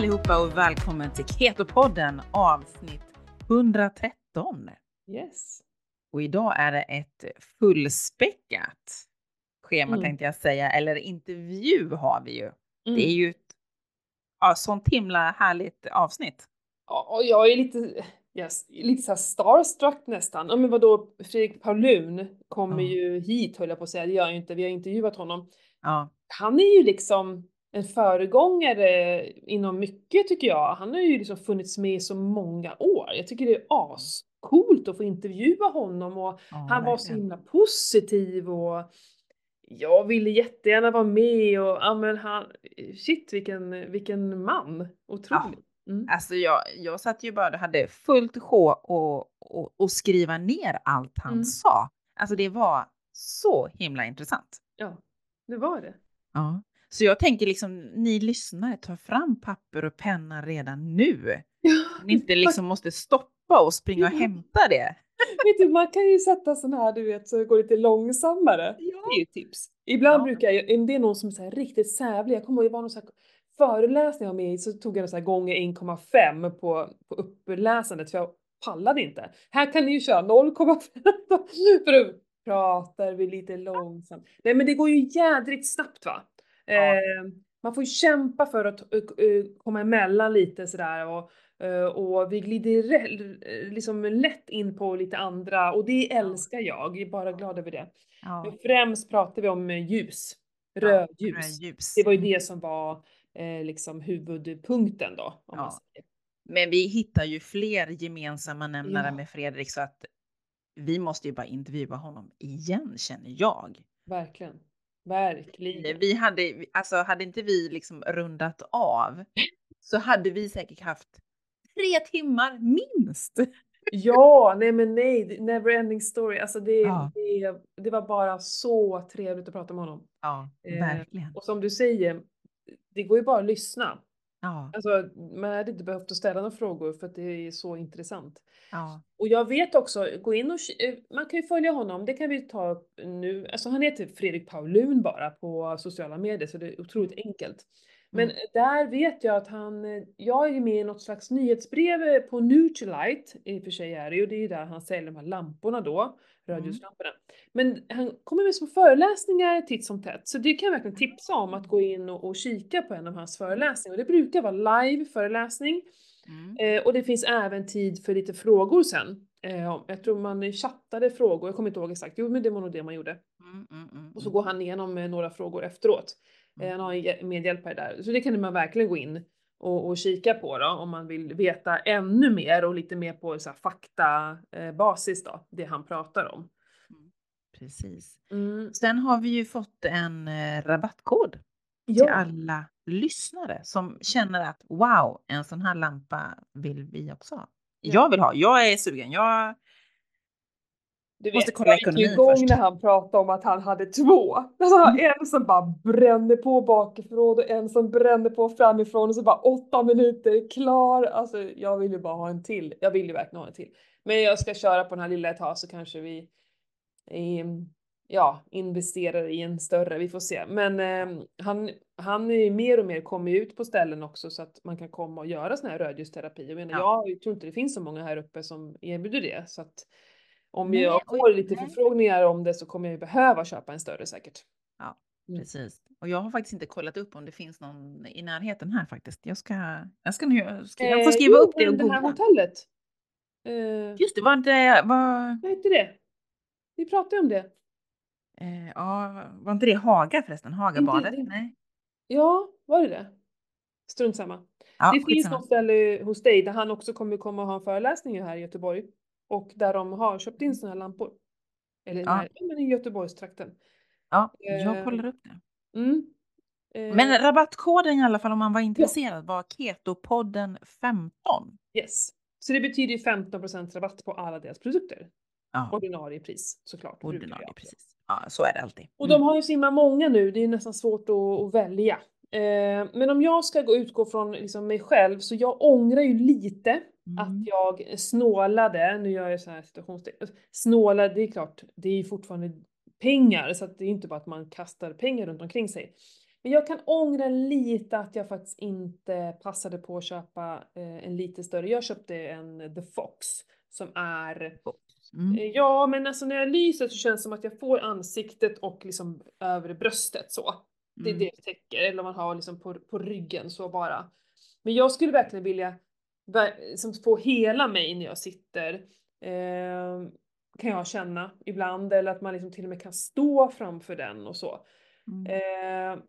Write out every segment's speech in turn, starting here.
allihopa och välkommen till Keto-podden avsnitt 113. Yes. Och idag är det ett fullspäckat schema Mm. tänkte jag säga, eller intervju har vi ju. Mm. Det är ju ett ja, sånt himla härligt avsnitt. Ja, och jag är lite, yes, lite så här starstruck nästan. Ja, men vadå, Fredrik Paulun kommer Ja. ju hit höll jag på att säga, det gör jag inte, vi har intervjuat honom. Ja, Han är ju liksom en föregångare inom mycket tycker jag. Han har ju liksom funnits med i så många år. Jag tycker det är ascoolt att få intervjua honom och ja han var så verkligen. himla positiv och jag ville jättegärna vara med och ja men han, shit vilken, vilken man. Otroligt. Mm. Alltså jag, jag satt ju bara och hade fullt sjå och, och, och skriva ner allt han Mm. sa. Alltså det var så himla intressant. Ja, det var det. Ja. Så jag tänker liksom, ni lyssnare, ta fram papper och penna redan nu. Ni inte liksom måste stoppa och springa och hämta det. Vet du, man kan ju sätta sån här, du vet, så det går lite långsammare. Ja. Det är ju ett tips. Ibland Ja. brukar jag, om det är någon som är så här riktigt sävlig, jag kommer ihåg det var någon så här föreläsning jag var med i så tog jag så här gånger 1,5 på, på uppläsandet för jag pallade inte. Här kan ni ju köra 0,5 för då pratar vi lite långsamt. Nej men det går ju jädrigt snabbt va. Ja. Eh, man får ju kämpa för att eh, eh, komma emellan lite sådär och Eh, och vi glider liksom lätt in på lite andra och det älskar jag. Jag är bara glad över det. Men Ja. främst pratar vi om ljus. Ja, Rödljus. Rödljus. Det var ju det som var eh, liksom huvudpunkten då. Ja. Men vi hittar ju fler gemensamma nämnare Ja. med Fredrik så att vi måste ju bara intervjua honom igen känner jag. Verkligen. Verkligen. Vi hade, alltså hade inte vi liksom rundat av så hade vi säkert haft tre timmar minst. Ja, nej men nej, det- never ending story. Alltså det, Ja. det, det var bara så trevligt att prata med honom. Ja, Eh, verkligen. Och som du säger, det går ju bara att lyssna. Ja, Alltså, man hade inte behövt att ställa några frågor för att det är så intressant. ja, Och jag vet också, gå in och eh, man kan ju följa honom, det kan vi ta upp nu. Alltså han heter Fredrik Paulun bara på sociala medier så det är otroligt enkelt. Men Mm. där vet jag att han, jag är ju med i något slags nyhetsbrev eh, på Nutrilite, i och för sig är det ju, det är ju där han säljer de här lamporna då, rödljuslamporna. Men han kommer med små föreläsningar titt som tätt, så det kan jag verkligen tipsa om att gå in och, och kika på en av hans föreläsningar. Och det brukar vara live föreläsning. mm. Eh, och det finns även tid för lite frågor sen. Eh, jag tror man chattade frågor, jag kommer inte ihåg exakt. Jo men det var nog det man gjorde. Mm, mm, mm, Och så mm. går han igenom eh, några frågor efteråt. Eh, Mm. han har en medhjälpare där. Så det kan man verkligen gå in och, och kika på då om man vill veta ännu mer och lite mer på så här, faktabasis eh, då, det han pratar om. Precis. Mm. Sen har vi ju fått en eh, rabattkod till Ja, alla lyssnare som känner att wow, en sån här lampa vill vi också ha. Ja. Jag vill ha, jag är sugen. Jag, du måste vet, kolla jag gick igång först. när han pratade om att han hade två. Alltså, en som bara brände på bakifrån och en som brände på framifrån och så bara åtta minuter klar. Alltså jag vill ju bara ha en till. Jag vill ju verkligen ha en till. Men jag ska köra på den här lilla ett tag så kanske vi eh, ja, investerar i en större. Vi får se. Men eh, han, han är ju mer och mer kommer ut på ställen också så att man kan komma och göra sån här rödljusterapi. Jag menar, Ja. jag tror inte det finns så många här uppe som erbjuder det. Så att om Nej, jag och- får lite nej. förfrågningar om det så kommer jag ju behöva köpa en större säkert. Ja, Mm. precis. Och jag har faktiskt inte kollat upp om det finns någon i närheten här faktiskt. Jag ska, jag ska nu, ska, jag får Eh, skriva jo, upp det och men det här googla. hotellet. Eh, Just det, var inte, var, vad hette det? Vi pratade om det. eh, ja, var inte det Haga förresten? Hagabadet? det- Nej. Ja, var det det? Strunt samma. Ja, det finns något ställe hos dig där han också kommer komma och ha en föreläsning här i Göteborg. Och där de har köpt in såna här lampor. Eller Ja. men i Göteborgstrakten. Ja, eh, jag kollar upp det. Mm. Eh, Men rabattkoden i alla fall om man var intresserad var Ketopodden 15. yes. Så det betyder ju 15% rabatt på alla deras produkter. Ja, Ordinarie pris såklart. ordinarie precis. Ja, så är det alltid. Och Mm. de har ju så himla många nu, det är nästan svårt att, att välja. Eh, men om jag ska gå, utgå från liksom mig själv, så jag ångrar ju lite Mm. att jag snålade, nu gör jag så här situationstecken, snålade, det är klart, det är fortfarande pengar, så att det är inte bara att man kastar pengar runt omkring sig. Men jag kan ångra lite att jag faktiskt inte passade på att köpa eh, en lite större. Jag köpte en The Fox som är Mm. Eh, Ja, men alltså när jag lyser så känns det som att jag får ansiktet och liksom över bröstet så. Det är Mm. det det täcker, eller man har liksom på, på ryggen så bara. Men jag skulle verkligen vilja ver- liksom få hela mig när jag sitter. Eh, kan jag känna ibland, eller att man liksom till och med kan stå framför den och så. Mm. Eh,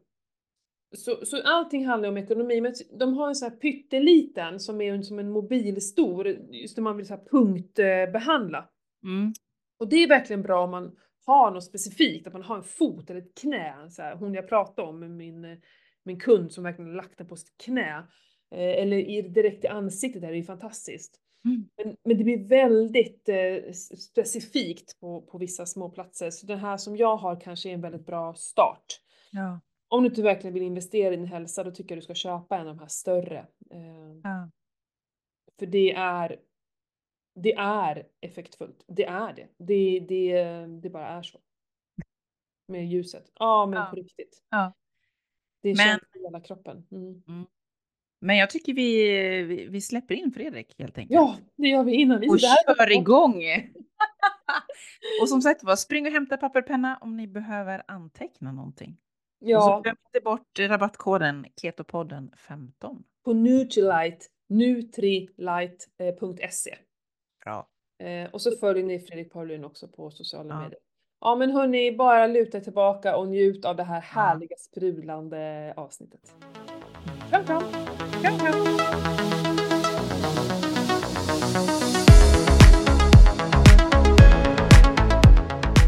så, så allting handlar om ekonomi, men de har en sån här pytteliten som är som en mobilstor, just när man vill så här punktbehandla. Mm. Och det är verkligen bra om man har något specifikt, att man har en fot eller ett knä. Så här, hon jag pratade om, med min, min kund som verkligen lagt den på sitt knä. Eh, eller i, direkt i ansiktet, det är ju fantastiskt. Mm. Men, men det blir väldigt eh, specifikt på, på vissa små platser. Så den här som jag har kanske är en väldigt bra start. Ja. Om du inte verkligen vill investera i din hälsa, då tycker jag du ska köpa en av de här större. Eh, Ja. för det är, det är effektfullt. Det är det. Det, det, det bara är så. Med ljuset. Ja, men Ja. på riktigt. Det Men- känns i hela kroppen. Mm. Men jag tycker vi, vi, släpper in Fredrik helt enkelt. Ja, det gör vi innan vi och var- kör igång! och som sagt var, spring och hämta papper och penna om ni behöver anteckna någonting. Och så Ja, glöm inte bort rabattkoden Ketopodden 15. på Nutrilite, nutrilite.se. Bra. Eh, och så följer ni Fredrik Paulin också på sociala Ja. medier. Ja men hörni, bara luta tillbaka och njut av det här härliga sprudlande avsnittet. Kram, kram.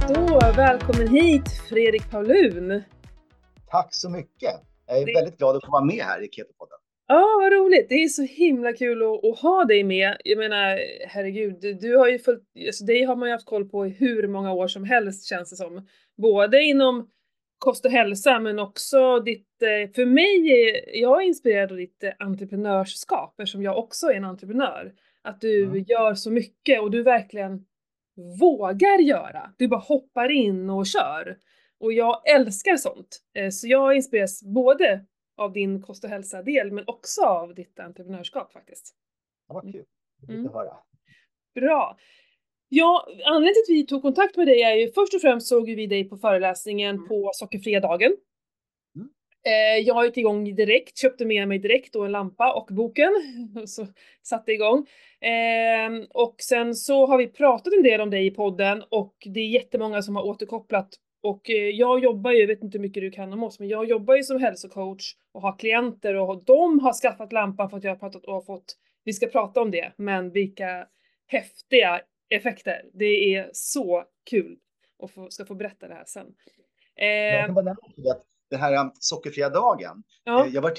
Då, välkommen hit Fredrik Paulun! Tack så mycket. Jag är Det- väldigt glad att få vara med här i Ketopodden. Ja, vad roligt! Det är så himla kul att, att ha dig med. Jag menar, herregud, du, du har ju följt, alltså dig har man ju haft koll på i hur många år som helst känns det som. Både inom kost och hälsa men också ditt, eh, för mig, jag är inspirerad av ditt eh, entreprenörskap eftersom jag också är en entreprenör. Att du Mm. gör så mycket och du verkligen vågar göra. Du bara hoppar in och kör. Och jag älskar sånt. Eh, Så jag inspireras både av din kost och hälsa-del men också av ditt entreprenörskap faktiskt. Ja, vad kul. Mm. Mm. att höra. Bra! Ja, anledningen till att vi tog kontakt med dig är ju först och främst såg vi dig på föreläsningen Mm. på Sockerfria dagen. Mm. Eh, jag gick igång direkt, köpte med mig direkt då en lampa och boken. Så satte igång. Eh, och sen så har vi pratat en del om dig i podden och det är jättemånga som har återkopplat. Och eh, jag jobbar ju, jag vet inte hur mycket du kan om oss, men jag jobbar ju som hälsocoach och har klienter och de har skaffat lampan för att jag har pratat och har fått, vi ska prata om det, men vilka häftiga effekter. Det är så kul och få, ska få berätta det här sen. Jag Eh, kan bara nämna att den här um, sockerfria dagen, ja, eh, jag var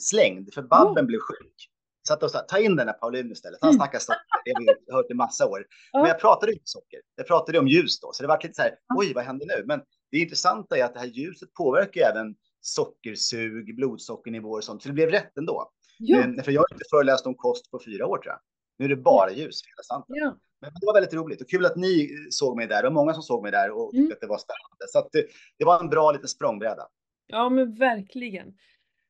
slängd för Babben blev sjuk. Så att de sa, ta in den här Paulin istället, han Mm. snackar socker, det har vi hört i massa år. Ja. Men jag pratade inte socker, jag pratade om ljus då, så det var lite så här, oj vad händer nu? Men det intressanta är att det här ljuset påverkar även sockersug, blodsockernivåer och sånt, så det blev rätt ändå. ja, Eh, För jag har inte föreläst om kost på fyra år tror jag. Nu är det bara ljus, hela slanten. ja. Men det var väldigt roligt och kul att ni såg mig där och många som såg mig där och tyckte Mm. att det var spännande. Så att det, det var en bra liten språngbräda. Ja men verkligen.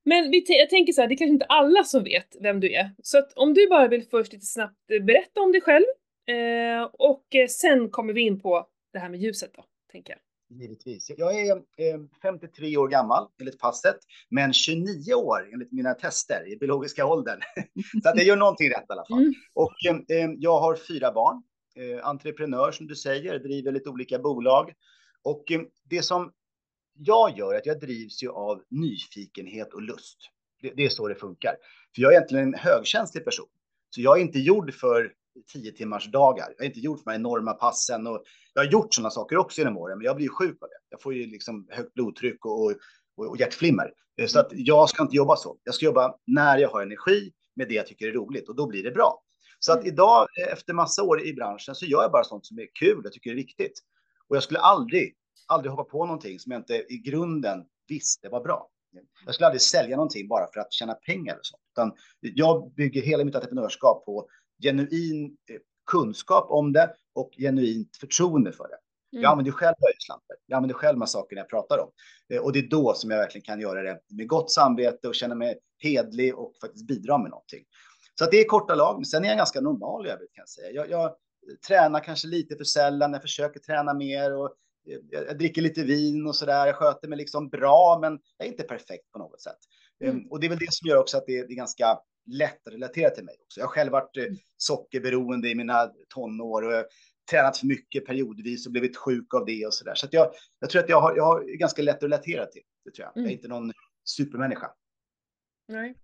Men vi jag tänker så här, det är kanske inte alla som vet vem du är. Så att om du bara vill först lite snabbt eh, berätta om dig själv eh, och eh, sen kommer vi in på det här med ljuset då, tänker jag. Givetvis. Jag är eh, 53 år gammal enligt passet, men 29 år enligt mina tester i biologiska åldern. Så att jag gör någonting rätt i alla fall. Mm. Och eh, eh, jag har fyra barn, entreprenör som du säger, driver lite olika bolag. Och det som jag gör är att jag drivs ju av nyfikenhet och lust. Det, det är så det funkar. För jag är egentligen en högkänslig person. Så jag är inte gjord för 10 timmars dagar. Jag är inte gjord för de här enorma passen och jag har gjort sådana saker också genom åren, men jag blir ju sjuk av det. Jag får ju liksom högt blodtryck och, och, och hjärtflimmer. Eh, Så att jag ska inte jobba så. Jag ska jobba när jag har energi med det jag tycker är roligt och då blir det bra. Så att Mm. idag eh, efter massa år i branschen så gör jag bara sånt som är kul och tycker är viktigt. Och jag skulle aldrig, aldrig hoppa på någonting som jag inte i grunden visste var bra. Jag skulle aldrig sälja någonting bara för att tjäna pengar och sånt. Utan jag bygger hela mitt entreprenörskap på genuin eh, kunskap om det och genuint förtroende för det. Mm. Jag använder själv höjdslampor. Jag använder själv här sakerna jag pratar om. Eh, och det är då som jag verkligen kan göra det med gott samvete och känna mig hedlig och faktiskt bidra med någonting. Så att det är korta lag, men sen är jag ganska normal i övrigt kan jag säga. Jag, jag tränar kanske lite för sällan, jag försöker träna mer och eh, jag dricker lite vin och så där. Jag sköter mig liksom bra, men jag är inte perfekt på något sätt. Mm. Um, och det är väl det som gör också att det, det är ganska lätt att relatera till mig också. Jag har själv varit eh, mm. sockerberoende i mina tonår och tränat för mycket periodvis och blivit sjuk av det och så där. Så att jag, jag tror att jag har, jag har ganska lätt att relatera till det tror jag. Mm. Jag är inte någon supermänniska. Nej.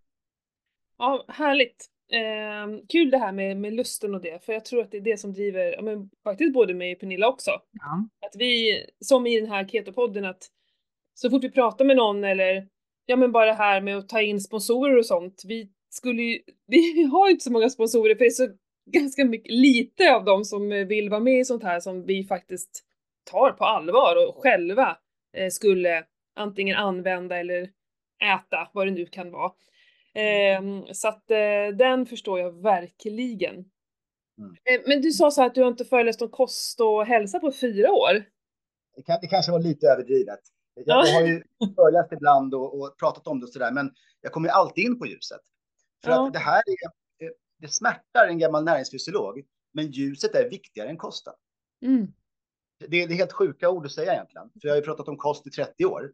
Ja, härligt. Eh, kul det här med, med lusten och det, för jag tror att det är det som driver, ja, men faktiskt både mig och Pernilla också. Ja. Att vi, som i den här Keto-podden, att så fort vi pratar med någon eller ja men bara det här med att ta in sponsorer och sånt, vi skulle ju, vi har ju inte så många sponsorer för det är så ganska mycket, lite av dem som vill vara med i sånt här som vi faktiskt tar på allvar och själva eh, skulle antingen använda eller äta, vad det nu kan vara. Eh, så att eh, den förstår jag verkligen. Mm. Eh, men du sa så här att du har inte föreläst om kost och hälsa på fyra år. Det, kan, det kanske var lite överdrivet. Jag, jag har ju föreläst ibland och, och, pratat om det och sådär, men jag kommer alltid in på ljuset. För ja. att det här är, eh, det smärtar en gammal näringsfysiolog, men ljuset är viktigare än kosten. Mm. Det, är, det är helt sjuka ord att säga egentligen, för jag har ju pratat om kost i 30 år.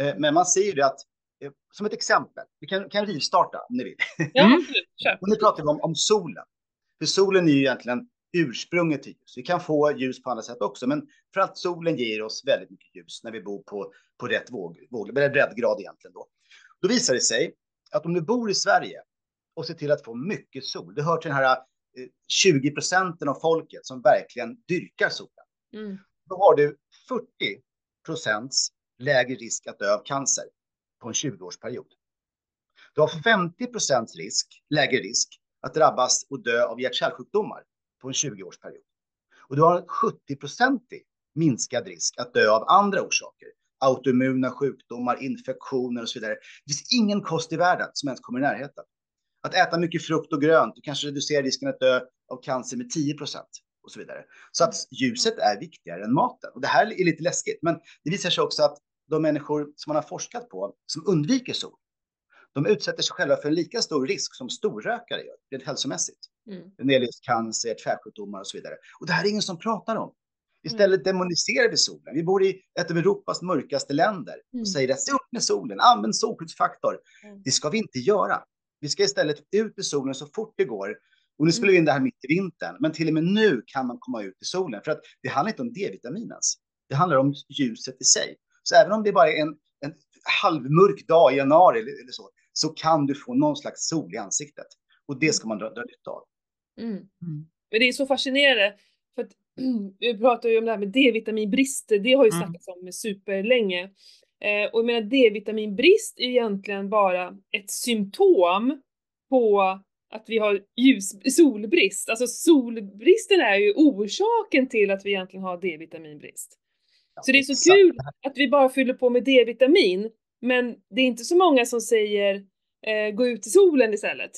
Eh, men man ser ju det att, eh, som ett exempel, vi kan, kan rivstarta om ni vill. Ja, mm. Och nu pratar vi om, om solen. För solen är ju egentligen ursprunget till ljus. Vi kan få ljus på andra sätt också, men för att solen ger oss väldigt mycket ljus när vi bor på, på rätt våg, våg, breddgrad egentligen då. Då visar det sig att om du bor i Sverige och ser till att få mycket sol, det hör till den här 20 eh, procenten av folket som verkligen dyrkar solen. Mm. Då har du 40 procents lägre risk att dö av cancer på en 20-årsperiod. Du har 50 procents risk, lägre risk att drabbas och dö av hjärt-kärlsjukdomar på en 20-årsperiod. Och du har en 70-procentig minskad risk att dö av andra orsaker. Autoimmuna sjukdomar, infektioner och så vidare. Det finns ingen kost i världen som ens kommer i närheten. Att äta mycket frukt och grönt, du kanske reducerar risken att dö av cancer med 10 procent och så vidare. Så att ljuset är viktigare än maten. Och det här är lite läskigt, men det visar sig också att de människor som man har forskat på som undviker sol, de utsätter sig själva för en lika stor risk som storrökare gör, rent hälsomässigt. Mm. När det gäller cancer, hjärt-kärlsjukdomar och så vidare. Och det här är ingen som pratar om. Istället mm. demoniserar vi solen. Vi bor i ett av Europas mörkaste länder och mm. säger att se upp med solen, använd solskyddsfaktor. Mm. Det ska vi inte göra. Vi ska istället ut i solen så fort det går. Och nu skulle vi in det här mitt i vintern, men till och med nu kan man komma ut i solen för att det handlar inte om D-vitamin ens. Det handlar om ljuset i sig. Så även om det bara är en, en halvmörk dag i januari eller, eller, så, så kan du få någon slags sol i ansiktet. Och det ska man dra, dra nytta av. Mm. Mm. Men det är så fascinerande, för att vi pratar ju om det här med D-vitaminbrist, det har ju mm. snackats om superlänge. Eh, och jag menar D-vitaminbrist är egentligen bara ett symptom på att vi har ljus, solbrist. Alltså solbristen är ju orsaken till att vi egentligen har D-vitaminbrist. Så det är så kul att vi bara fyller på med D-vitamin, men det är inte så många som säger eh, gå ut i solen istället.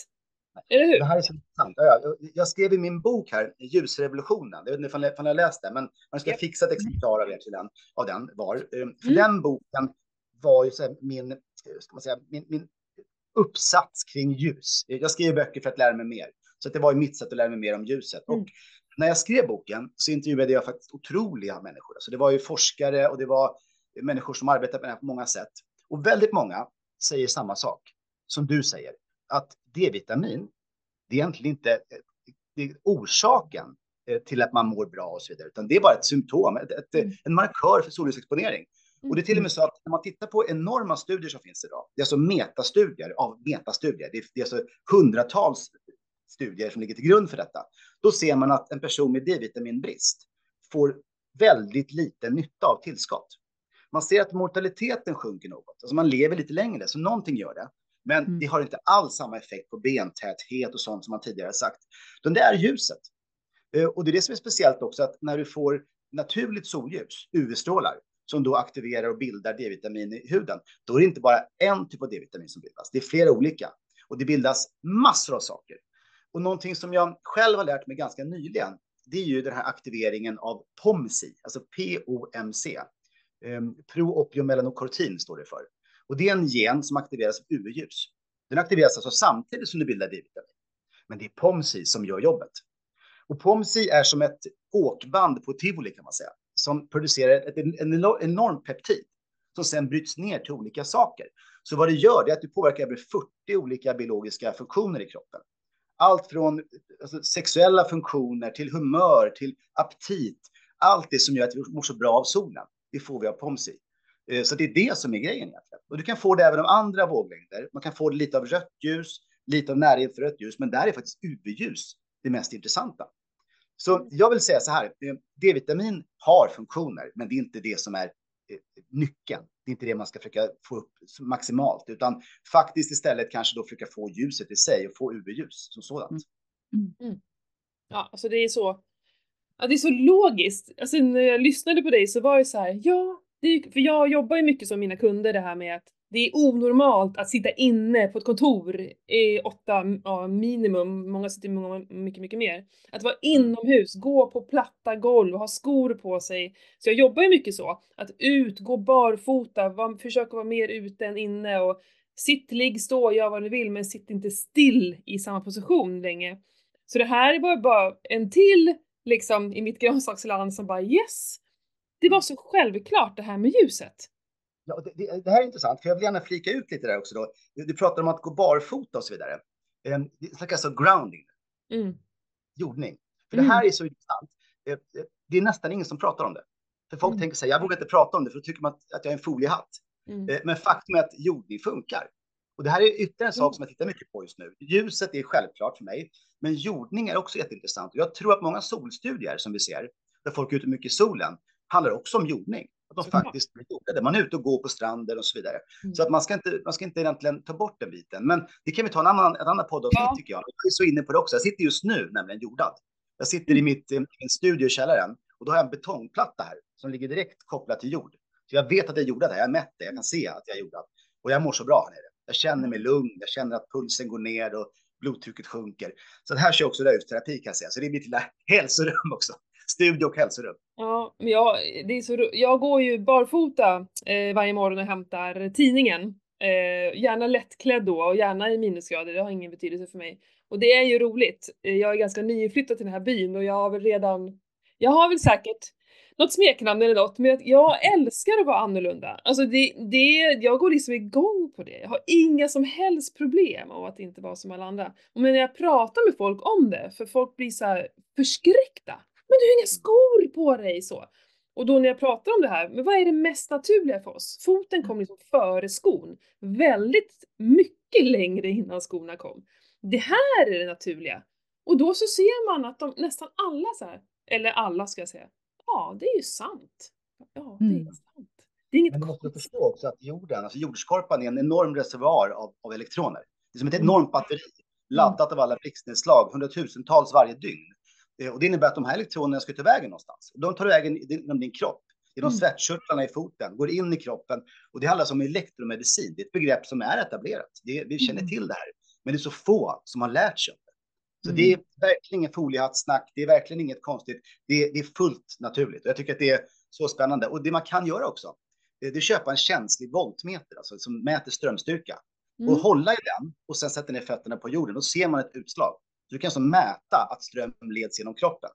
Eller hur? Det här är så intressant. Jag, skrev i min bok här, Ljusrevolutionen, jag vet inte om ni har läst den, men man ska fixa ett exemplar av, till den, av den var. Ehm, för mm. den boken var ju så min, eh, ska man säga, min, min uppsats kring ljus. Jag skriver böcker för att lära mig mer. Så det var ju mitt sätt att lära mig mer om ljuset. Mm. Och när jag skrev boken så intervjuade jag faktiskt otroliga människor. Så det var ju forskare och det var människor som arbetar med det här på många sätt. Och väldigt många säger samma sak som du säger, att D-vitamin, det är egentligen inte är orsaken eh, till att man mår bra och så vidare, utan det är bara ett symptom, ett, ett, mm. en markör för solljusexponering. Och det är till och med så att när man tittar på enorma studier som finns idag, det är alltså metastudier av metastudier, det är, det är alltså hundratals studier som ligger till grund för detta, då ser man att en person med D-vitaminbrist får väldigt lite nytta av tillskott. Man ser att mortaliteten sjunker något, alltså man lever lite längre, så någonting gör det. Men mm. det har inte alls samma effekt på bentäthet och sånt som man tidigare sagt. Utan det är ljuset. Eh, och det är det som är speciellt också, att när du får naturligt solljus, UV-strålar, som då aktiverar och bildar D-vitamin i huden, då är det inte bara en typ av D-vitamin som bildas, det är flera olika. Och det bildas massor av saker. Och någonting som jag själv har lärt mig ganska nyligen det är ju den här aktiveringen av POMC, alltså POMC. Ehm, um, Proopiomelanokortin står det för. Och det är en gen som aktiveras av UV-ljus. Den aktiveras alltså samtidigt som du bildar D-vitamin. Men det är POMSI som gör jobbet. Och POMSI är som ett åkband på tivoli kan man säga, som producerar ett, en enorm peptid som sen bryts ner till olika saker. Så vad det gör det är att det påverkar över 40 olika biologiska funktioner i kroppen. Allt från alltså, sexuella funktioner till humör, till aptit. Allt det som gör att vi mår så bra av solen, det får vi av POMC. Eh, så det är det som är grejen egentligen. Och du kan få det även av andra våglängder. Man kan få det lite av rött ljus, lite av närinfrarött ljus, men där är faktiskt UV-ljus det mest intressanta. Så jag vill säga så här, eh, D-vitamin har funktioner, men det är inte det som är eh, nyckeln. Det är inte det man ska försöka få upp maximalt, utan faktiskt istället kanske då försöka få ljuset i sig och få UV-ljus som sådant. Mm. Mm. Ja, alltså det är så. Ja, det är så logiskt. Alltså när jag lyssnade på dig så var det så här, ja, det, för jag jobbar ju mycket som mina kunder det här med att det är onormalt att sitta inne på ett kontor i åtta ja, minimum, många sitter många, mycket, mycket mer. Att vara inomhus, gå på platta golv, ha skor på sig. Så jag jobbar ju mycket så, att ut, gå barfota, var, försöka vara mer ute än inne och sitt, ligg, stå, gör vad du vill, men sitt inte still i samma position länge. Så det här är bara, bara en till liksom i mitt grönsaksland som bara yes, det var så självklart det här med ljuset. Ja, det, det, det, här är intressant, för jag vill gärna flika ut lite där också. Då. Du, du pratar om att gå barfota och så vidare. Um, det är alltså grounding. Mm. Jordning. För mm. det här är så intressant. Uh, det är nästan ingen som pratar om det. För folk mm. tänker sig, jag vågar inte prata om det för då tycker man att, att jag är en foliehatt. Mm. Men faktum är att jordning funkar. Och det här är ytterligare en sak mm. som jag tittar mycket på just nu. Ljuset är självklart för mig, men jordning är också jätteintressant. Jag tror att många solstudier som vi ser, där folk är ute mycket i solen, handlar också om jordning. Att de faktiskt blir jordade. Man är ute och går på stranden och så vidare. Mm. Så att man ska, inte, man ska inte egentligen ta bort den biten. Men det kan vi ta en annan, en annan podd ja. tycker jag. Jag är så inne på det också. Jag sitter just nu nämligen jordad. Jag sitter mm. i mitt, min studio i källaren och då har jag en betongplatta här som ligger direkt kopplad till jord. Så jag vet att jag är jordad här. Jag har mätt det. Jag kan se att jag är jordad. Och jag mår så bra här nere. Jag känner mig lugn. Jag känner att pulsen går ner och blodtrycket sjunker. Så det här kör också rörelseterapi kan jag säga. Så det är mitt lilla hälsorum också Studio och hälsorum. Ja, men jag, det är så, jag går ju barfota eh, varje morgon och hämtar tidningen. Eh, gärna lättklädd då och gärna i minusgrader, det har ingen betydelse för mig. Och det är ju roligt. Eh, jag är ganska nyflyttad till den här byn och jag har väl redan, jag har väl säkert något smeknamn eller något, men jag älskar att vara annorlunda. Alltså det, det, jag går liksom igång på det. Jag har inga som helst problem av att inte vara som alla andra. Och men när jag pratar med folk om det, för folk blir så här förskräckta men du har inga skor på dig så. Och då när jag pratar om det här, men vad är det mest naturliga för oss? Foten kom liksom före skon. Väldigt mycket längre innan skorna kom. Det här är det naturliga. Och då så ser man att de, nästan alla så här, eller alla ska jag säga, ja det är ju sant. Ja, det är mm. sant. Det är inget Men du måste förstå också att jorden, alltså jordskorpan är en enorm reservoar av, av elektroner. Det är som ett enormt batteri laddat av alla blixtnedslag, hundratusentals varje dygn. Eh, och det innebär att de här elektronerna ska ta vägen någonstans. De tar vägen genom din kropp, genom mm. svettkörtlarna i foten, går in i kroppen. Och det handlar om elektromedicin. Det är ett begrepp som är etablerat. Det, vi känner mm. till det här. Men det är så få som har lärt sig. Så mm. det är verkligen ingen foliehattsnack. Det är verkligen inget konstigt. Det är, det är fullt naturligt. Och jag tycker att det är så spännande. Och det man kan göra också, det är att köpa en känslig voltmeter, alltså som mäter strömstyrka. Och mm. hålla i den och sen sätta ner fötterna på jorden. Då ser man ett utslag du kan alltså mäta att ström leds genom kroppen.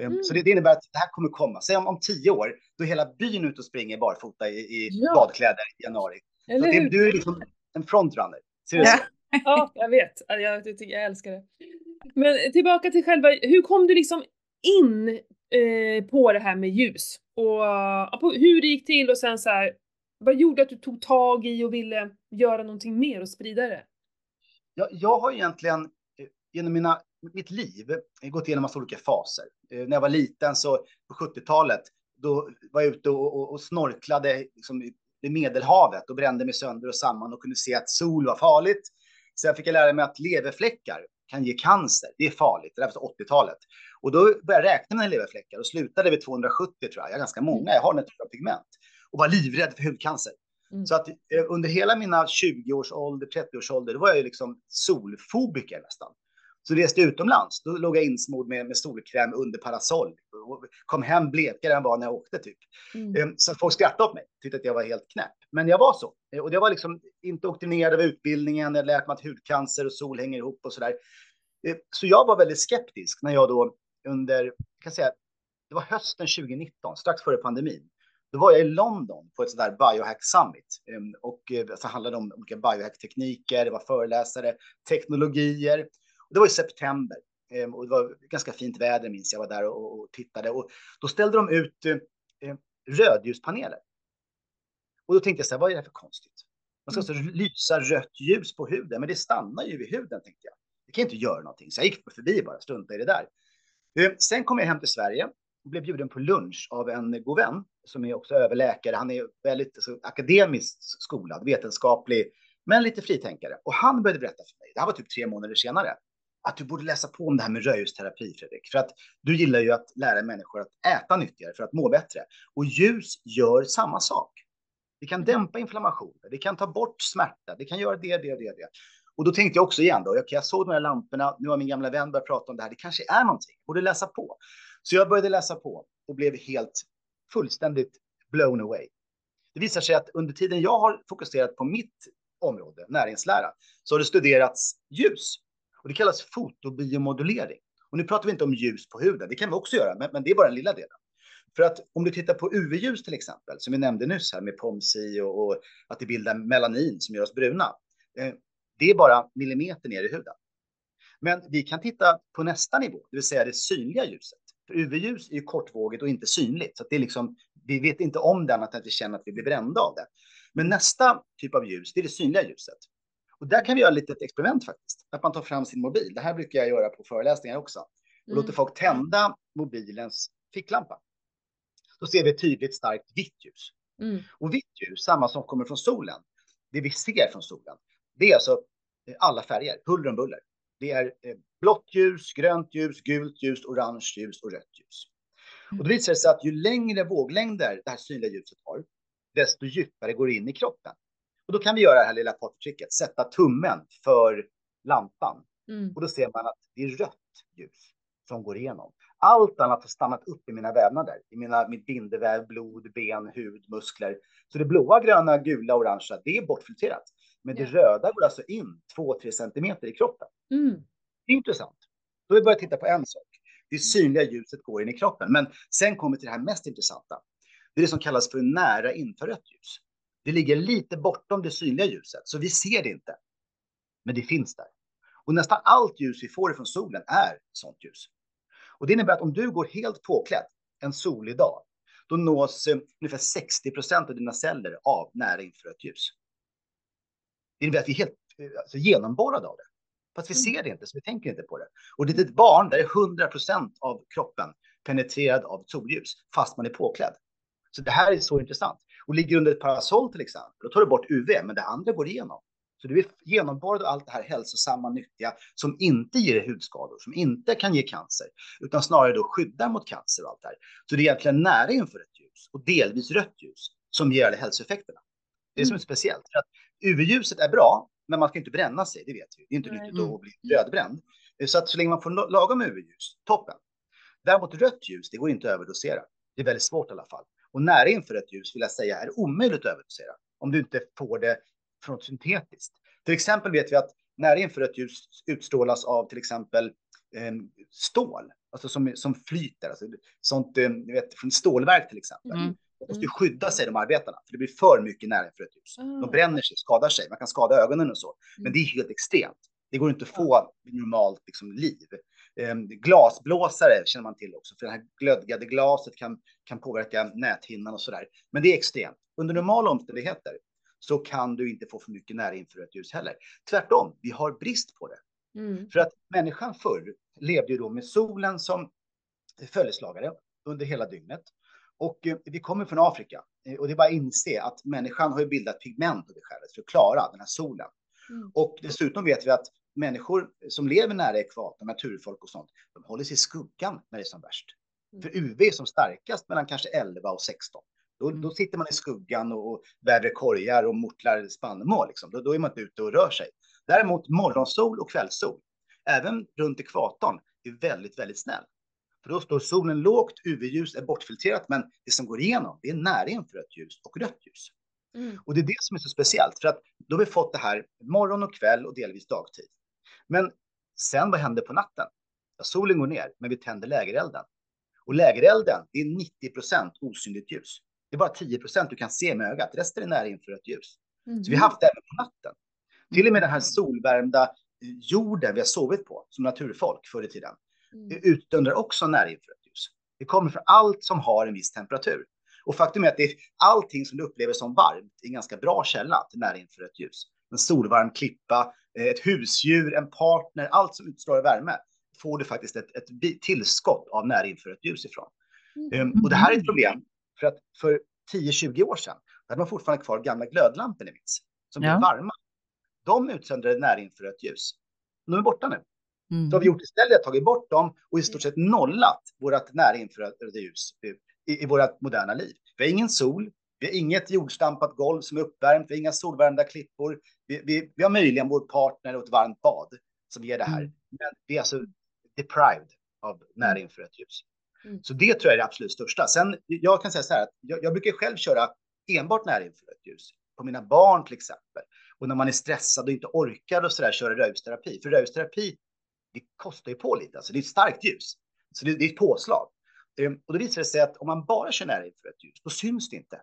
Mm. Så det, det, innebär att det här kommer komma. Säg om, om tio år, då är hela byn ute och springer barfota i, i ja. badkläder i januari. Så det, du är liksom en frontrunner. Ser du så? Ja, jag vet. Jag, jag, jag älskar det. Men tillbaka till själva, hur kom du liksom in eh, på det här med ljus? Och, och hur det gick till och sen så här, vad gjorde att du tog tag i och ville göra någonting mer och sprida det? Jag, jag har egentligen eh, genom mina, mitt liv eh, gått igenom massa olika faser. Eh, när jag var liten så på 70-talet, då var jag ute och, och, och snorklade liksom, i Medelhavet och brände mig sönder och samman och kunde se att sol var farligt. Sen fick jag lära mig att leverfläckar kan ge cancer. Det är farligt. Det där var 80-talet. Och då började jag räkna mina leverfläckar och slutade vid 270 tror jag. Jag har ganska många. Jag har den typen av pigment och var livrädd för hudcancer. Mm. Så att eh, under hela mina 20 års ålder, 30 års ålder, då var jag ju liksom solfobiker nästan. Så reste jag utomlands, då låg jag insmord med, med solkräm under parasoll. Och kom hem blekare än vad när jag åkte typ. Mm. Så folk skrattade åt mig, tyckte att jag var helt knäpp. Men jag var så. Och det var liksom inte doktrinerad av utbildningen, jag lärt mig att hudcancer och sol hänger ihop och sådär. Så jag var väldigt skeptisk när jag då under, jag kan säga, det var hösten 2019, strax före pandemin. Då var jag i London på ett sånt där biohack summit ehm, och eh, så handlade det om olika biohack-tekniker, det var föreläsare, teknologier. Det var i september ehm, och det var ganska fint väder minns jag var där och, och tittade och då ställde de ut eh, rödljuspaneler. Och då tänkte jag så här, vad är det för konstigt? Man ska alltså lysa rött ljus på huden, men det stannar ju vid huden tänkte jag. Det kan inte göra någonting, så jag gick förbi bara, strunta i det där. Ehm, sen kom jag hem till Sverige och blev bjuden på lunch av en god vän som är också överläkare. Han är väldigt alltså, akademiskt skolad, vetenskaplig, men lite fritänkare. Och han började berätta för mig, det här var typ tre månader senare, att du borde läsa på om det här med rödljusterapi, Fredrik. För att du gillar ju att lära människor att äta nyttigare för att må bättre. Och ljus gör samma sak. Det kan dämpa inflammationer, det kan ta bort smärta, det kan göra det, det, det, det. Och då tänkte jag också igen då, jag såg de här lamporna, nu har min gamla vän börjat prata om det här, det kanske är någonting, jag borde läsa på. Så jag började läsa på och blev helt fullständigt blown away. Det visar sig att under tiden jag har fokuserat på mitt område, näringslära, så har det studerats ljus. Och det kallas fotobiomodulering. Och nu pratar vi inte om ljus på huden, det kan vi också göra, men, men det är bara den lilla delen. För att om du tittar på UV-ljus till exempel, som vi nämnde nyss här med POMSI och, och att det bildar melanin som gör oss bruna. Eh, det är bara millimeter ner i huden. Men vi kan titta på nästa nivå, det vill säga det synliga ljuset. För UV-ljus är ju kortvågigt och inte synligt, så det är liksom, vi vet inte om det annat än att vi känner att vi blir brända av det. Men nästa typ av ljus, det är det synliga ljuset. Och där kan vi göra lite ett experiment faktiskt, att man tar fram sin mobil. Det här brukar jag göra på föreläsningar också. Och mm. låter folk tända mobilens ficklampa. Då ser vi ett tydligt starkt vitt ljus. Mm. Och vitt ljus, samma som kommer från solen, det vi ser från solen, det är alltså eh, alla färger, huller om buller. Det är eh, blått ljus, grönt ljus, gult ljus, orange ljus och rött ljus. Och då visar det sig att ju längre våglängder det här synliga ljuset har, desto djupare går det in i kroppen. Och då kan vi göra det här lilla partytricket, sätta tummen för lampan. Mm. Och då ser man att det är rött ljus som går igenom. Allt annat har stannat upp i mina vävnader, i mina, mitt bindeväv, blod, ben, hud, muskler. Så det blåa, gröna, gula, orangea, det är bortfiltrerat. Men det röda går alltså in 2-3 centimeter i kroppen. Mm. Det är intressant. Då har vi börjat titta på en sak. Det synliga ljuset går in i kroppen. Men sen kommer till det här mest intressanta. Det är det som kallas för nära infrarött ljus. Det ligger lite bortom det synliga ljuset, så vi ser det inte. Men det finns där. Och nästan allt ljus vi får från solen är sånt ljus. Och det innebär att om du går helt påklädd en solig dag, då nås eh, ungefär 60 procent av dina celler av nära infrarött ljus. Det innebär att vi är helt eh, alltså, genomborrade av det. Fast vi mm. ser det inte, så vi tänker inte på det. Och det är ett barn där är 100 procent av kroppen penetrerad av solljus, fast man är påklädd. Så det här är så intressant. Och ligger under ett parasoll till exempel, då tar du bort UV, men det andra går igenom. Så du är genomborrad av allt det här hälsosamma, nyttiga, som inte ger hudskador, som inte kan ge cancer, utan snarare då skyddar mot cancer och allt det här. Så det är egentligen nära inför ett ljus och delvis rött ljus som ger alla hälsoeffekterna. Det är som är speciellt. För att UV-ljuset är bra, men man ska inte bränna sig, det vet vi. Det är inte nyttigt mm. att bli rödbränd. Så att så länge man får lagom UV-ljus, toppen. Däremot rött ljus, det går inte att överdosera. Det är väldigt svårt i alla fall. Och nära infrarött ljus vill jag säga är omöjligt att överdosera om du inte får det från syntetiskt. Till exempel vet vi att nära infrarött ljus utstrålas av till exempel eh, stål, alltså som, som flyter, alltså sånt, eh, vet, från stålverk till exempel. Mm. De måste ju skydda sig, de arbetarna, för det blir för mycket närinfrarött ljus. Mm. De bränner sig, skadar sig, man kan skada ögonen och så. Men mm. det är helt extremt. Det går inte att få normalt liksom, liv. Um, glasblåsare känner man till också, för det här glödgade glaset kan, kan påverka näthinnan och så där. Men det är extremt. Under normala omständigheter så kan du inte få för mycket närinfrarött ljus heller. Tvärtom, vi har brist på det. Mm. För att människan förr levde ju då med solen som följeslagare under hela dygnet. Och eh, vi kommer från Afrika eh, och det är bara att inse att människan har ju bildat pigment under skäret för att klara den här solen. Mm. Och dessutom vet vi att människor som lever nära ekvatorn, naturfolk och sånt, de håller sig i skuggan när det är som värst. Mm. För UV är som starkast mellan kanske 11 och 16. Då, mm. då sitter man i skuggan och, och väver korgar och mortlar spannmål. Liksom. Då, då är man inte ute och rör sig. Däremot morgonsol och kvällssol även runt ekvatorn, är väldigt, väldigt snäll. För då står solen lågt, UV-ljus är bortfiltrerat, men det som går igenom det är närinfrarött ljus och rött ljus. Mm. Och det är det som är så speciellt, för att då har vi fått det här morgon och kväll och delvis dagtid. Men sen vad händer på natten? Ja, solen går ner, men vi tänder lägerelden. Och lägerelden, det är 90 procent osynligt ljus. Det är bara 10 procent du kan se med ögat, resten är närinfrarött ljus. Mm. Så vi har haft det även på natten. Till och med den här solvärmda jorden vi har sovit på som naturfolk förr i tiden mm. utdöndrar också närinfrarött ljus. Det kommer från allt som har en viss temperatur. Och faktum är att det är allting som du upplever som varmt är en ganska bra källa till närinfrarött ljus. En solvarm klippa, eh, ett husdjur, en partner, allt som utstrålar värme får du faktiskt ett, ett tillskott av närinfrarött ljus ifrån. Mm. Um, och det här är ett problem för att för 10-20 år sedan hade man fortfarande kvar gamla glödlampor, ni minns, som ja. blev varma. De utsöndrade närinfrarött ljus. De är borta nu. Mm. Så har vi gjort istället tagit bort dem och i stort sett nollat vårt närinfraröda ljus i, i vårt moderna liv. Vi har ingen sol, vi har inget jordstampat golv som är uppvärmt, vi har inga solvärmda klippor. Vi, vi, vi har möjligen vår partner och ett varmt bad som ger det här. Mm. Men vi är alltså deprived av närinfrarött ljus. Mm. Så det tror jag är det absolut största. Sen, jag kan säga så här att jag, jag brukar själv köra enbart närinfrarött ljus på mina barn till exempel. Och när man är stressad och inte orkar och så där köra röjsterapi. För röjsterapi, det kostar ju på lite. Alltså det är ett starkt ljus. Så det, det är ett påslag. Ehm, och då visar det sig att om man bara kör närinfrarött ljus, då syns det inte.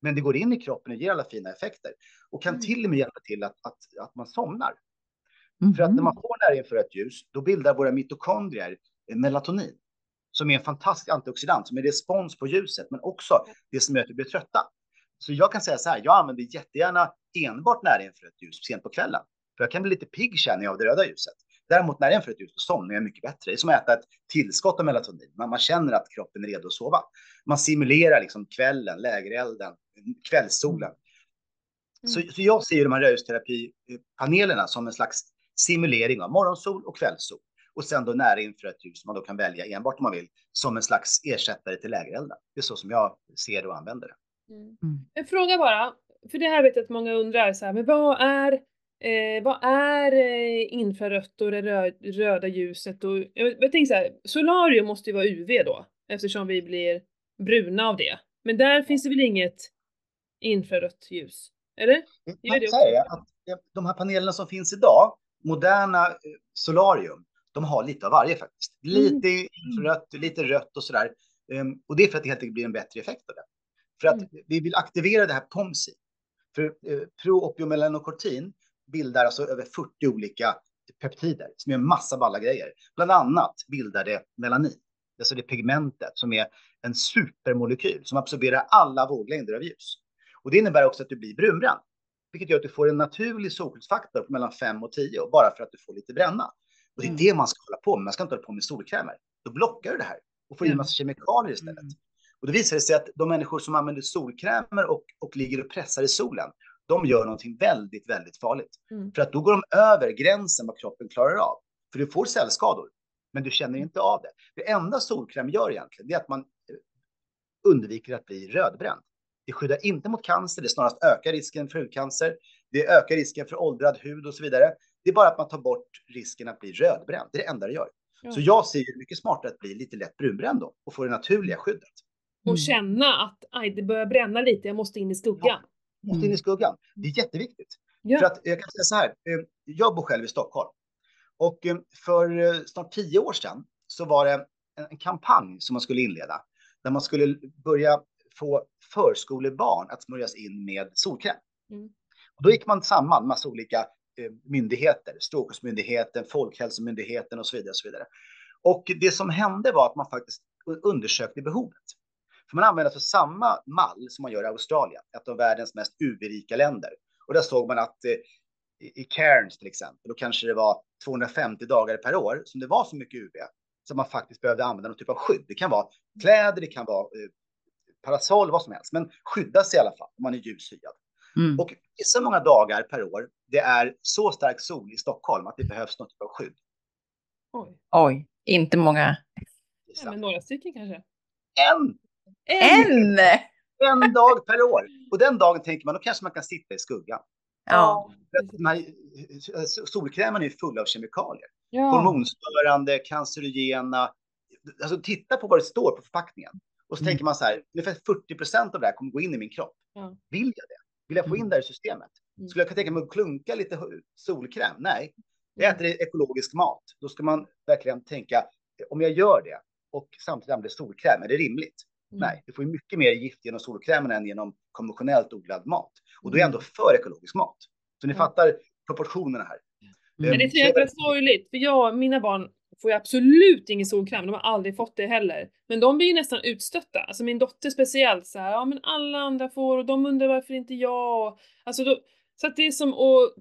Men det går in i kroppen och ger alla fina effekter. Och kan mm. till och med hjälpa till att, att, att man somnar. Mm. För att när man mhm. får närinfrarött ljus, då bildar våra mitokondrier melatonin. Som är en fantastisk antioxidant, som är respons på ljuset, men också det som gör att vi blir trötta. Så jag kan säga så här, jag använder jättegärna enbart närinfrarött ljus sent på kvällen. För jag kan bli lite pigg känner jag av det röda ljuset. Däremot när det är för ett ljus, somnar jag mycket bättre. Det är som att äta ett tillskott av melatonin. Man, man känner att kroppen är redo att sova. Man simulerar liksom kvällen, lägerelden, kvällssolen. Mm. Så, så jag ser de här röjsterapipanelerna som en slags simulering av morgonsol och kvällssol. Och sen då nära infrarött ljus som man då kan välja enbart om man vill som en slags ersättare till lägerelden. Det är så som jag ser det och använder det. Mm. mm. En fråga bara, för det här vet jag att många undrar, så här, men vad är Eh, vad är eh, infrarött och det röd, röda ljuset? Och, jag, jag tänker så här, solarium måste ju vara UV då, eftersom vi blir bruna av det. Men där finns det väl inget infrarött ljus? Eller? Man kan säga att de här panelerna som finns idag, moderna eh, solarium, de har lite av varje faktiskt. Lite mm. infrarött, lite rött och sådär. Um, och det är för att det helt enkelt blir en bättre effekt av det. För att mm. vi vill aktivera det här POMSI. För uh, proopiomelanokortin bildar alltså över 40 olika peptider som gör massa balla grejer. Bland annat bildar det melanin, alltså det pigmentet som är en supermolekyl som absorberar alla våglängder av ljus. Och det innebär också att du blir brunbränd, vilket gör att du får en naturlig solskyddsfaktor på mellan 5 och 10 bara för att du får lite bränna. Och det är mm. det man ska hålla på med. Man ska inte hålla på med solkrämer. Då blockar du det här och får i en massa kemikalier istället. Mm. Och då visar det sig att de människor som använder solkrämer och, och ligger och pressar i solen, de gör någonting väldigt, väldigt farligt. Mm. För att då går de över gränsen vad kroppen klarar av. För du får cellskador, men du känner inte av det. Det enda solkräm gör egentligen, det är att man eh, undviker att bli rödbränd. Det skyddar inte mot cancer, det snarast ökar risken för hudcancer. Det ökar risken för åldrad hud och så vidare. Det är bara att man tar bort risken att bli rödbränd. Det är det enda det gör. Ja. Så jag ser det mycket smartare att bli lite lätt brunbränd då och få det naturliga skyddet. Och mm. känna att aj, det börjar bränna lite, jag måste in i skuggan. Ja måste in i mm. skuggan. Det är jätteviktigt. Ja. För att jag kan säga så här, eh, jag bor själv i Stockholm och eh, för eh, snart tio år sedan så var det en kampanj som man skulle inleda där man skulle börja få förskolebarn att smörjas in med solkräm. Mm. Och då gick man samman massa olika myndigheter, Strålskyddsmyndigheten, Folkhälsomyndigheten och så vidare. Och så vidare. Och det som hände var att man faktiskt undersökte behovet. För man använder alltså samma mall som man gör i Australien, ett av världens mest UV-rika länder. Och där såg man att eh, i Cairns till exempel, då kanske det var 250 dagar per år som det var så mycket UV så man faktiskt behövde använda någon typ av skydd. Det kan vara kläder, det kan vara eh, parasoll, vad som helst, men skydda sig i alla fall om man är ljushyad. Mm. Och så många dagar per år, det är så stark sol i Stockholm att det behövs något typ av skydd. Oj, Oj inte många. Ja, men några stycken kanske? En! En! En dag per år. Och den dagen tänker man, då kanske man kan sitta i skuggan. Ja. Här, solkrämen är fulla av kemikalier. Ja. Hormonstörande, cancerogena. Alltså titta på vad det står på förpackningen. Och så Mm. tänker man så här, ungefär 40 procent av det här kommer gå in i min kropp. Ja. Vill jag det? Vill jag få in det här i systemet? Mm. Skulle jag kunna tänka mig att klunka lite solkräm? Nej. Jag äter ekologisk mat. Då ska man verkligen tänka, om jag gör det och samtidigt använder solkräm, är det rimligt? Mm. Nej, du får ju mycket mer gift genom solkrämen än genom konventionellt odlad mat. Och då är jag Mm. ändå för ekologisk mat. Så ni fattar proportionerna här. Mm. Men det är så jäkla sorgligt, för jag, mina barn får ju absolut ingen solkräm, de har aldrig fått det heller. Men de blir ju nästan utstötta, alltså min dotter speciellt så här, ja men alla andra får och de undrar varför inte jag Alltså då, så att det är som, och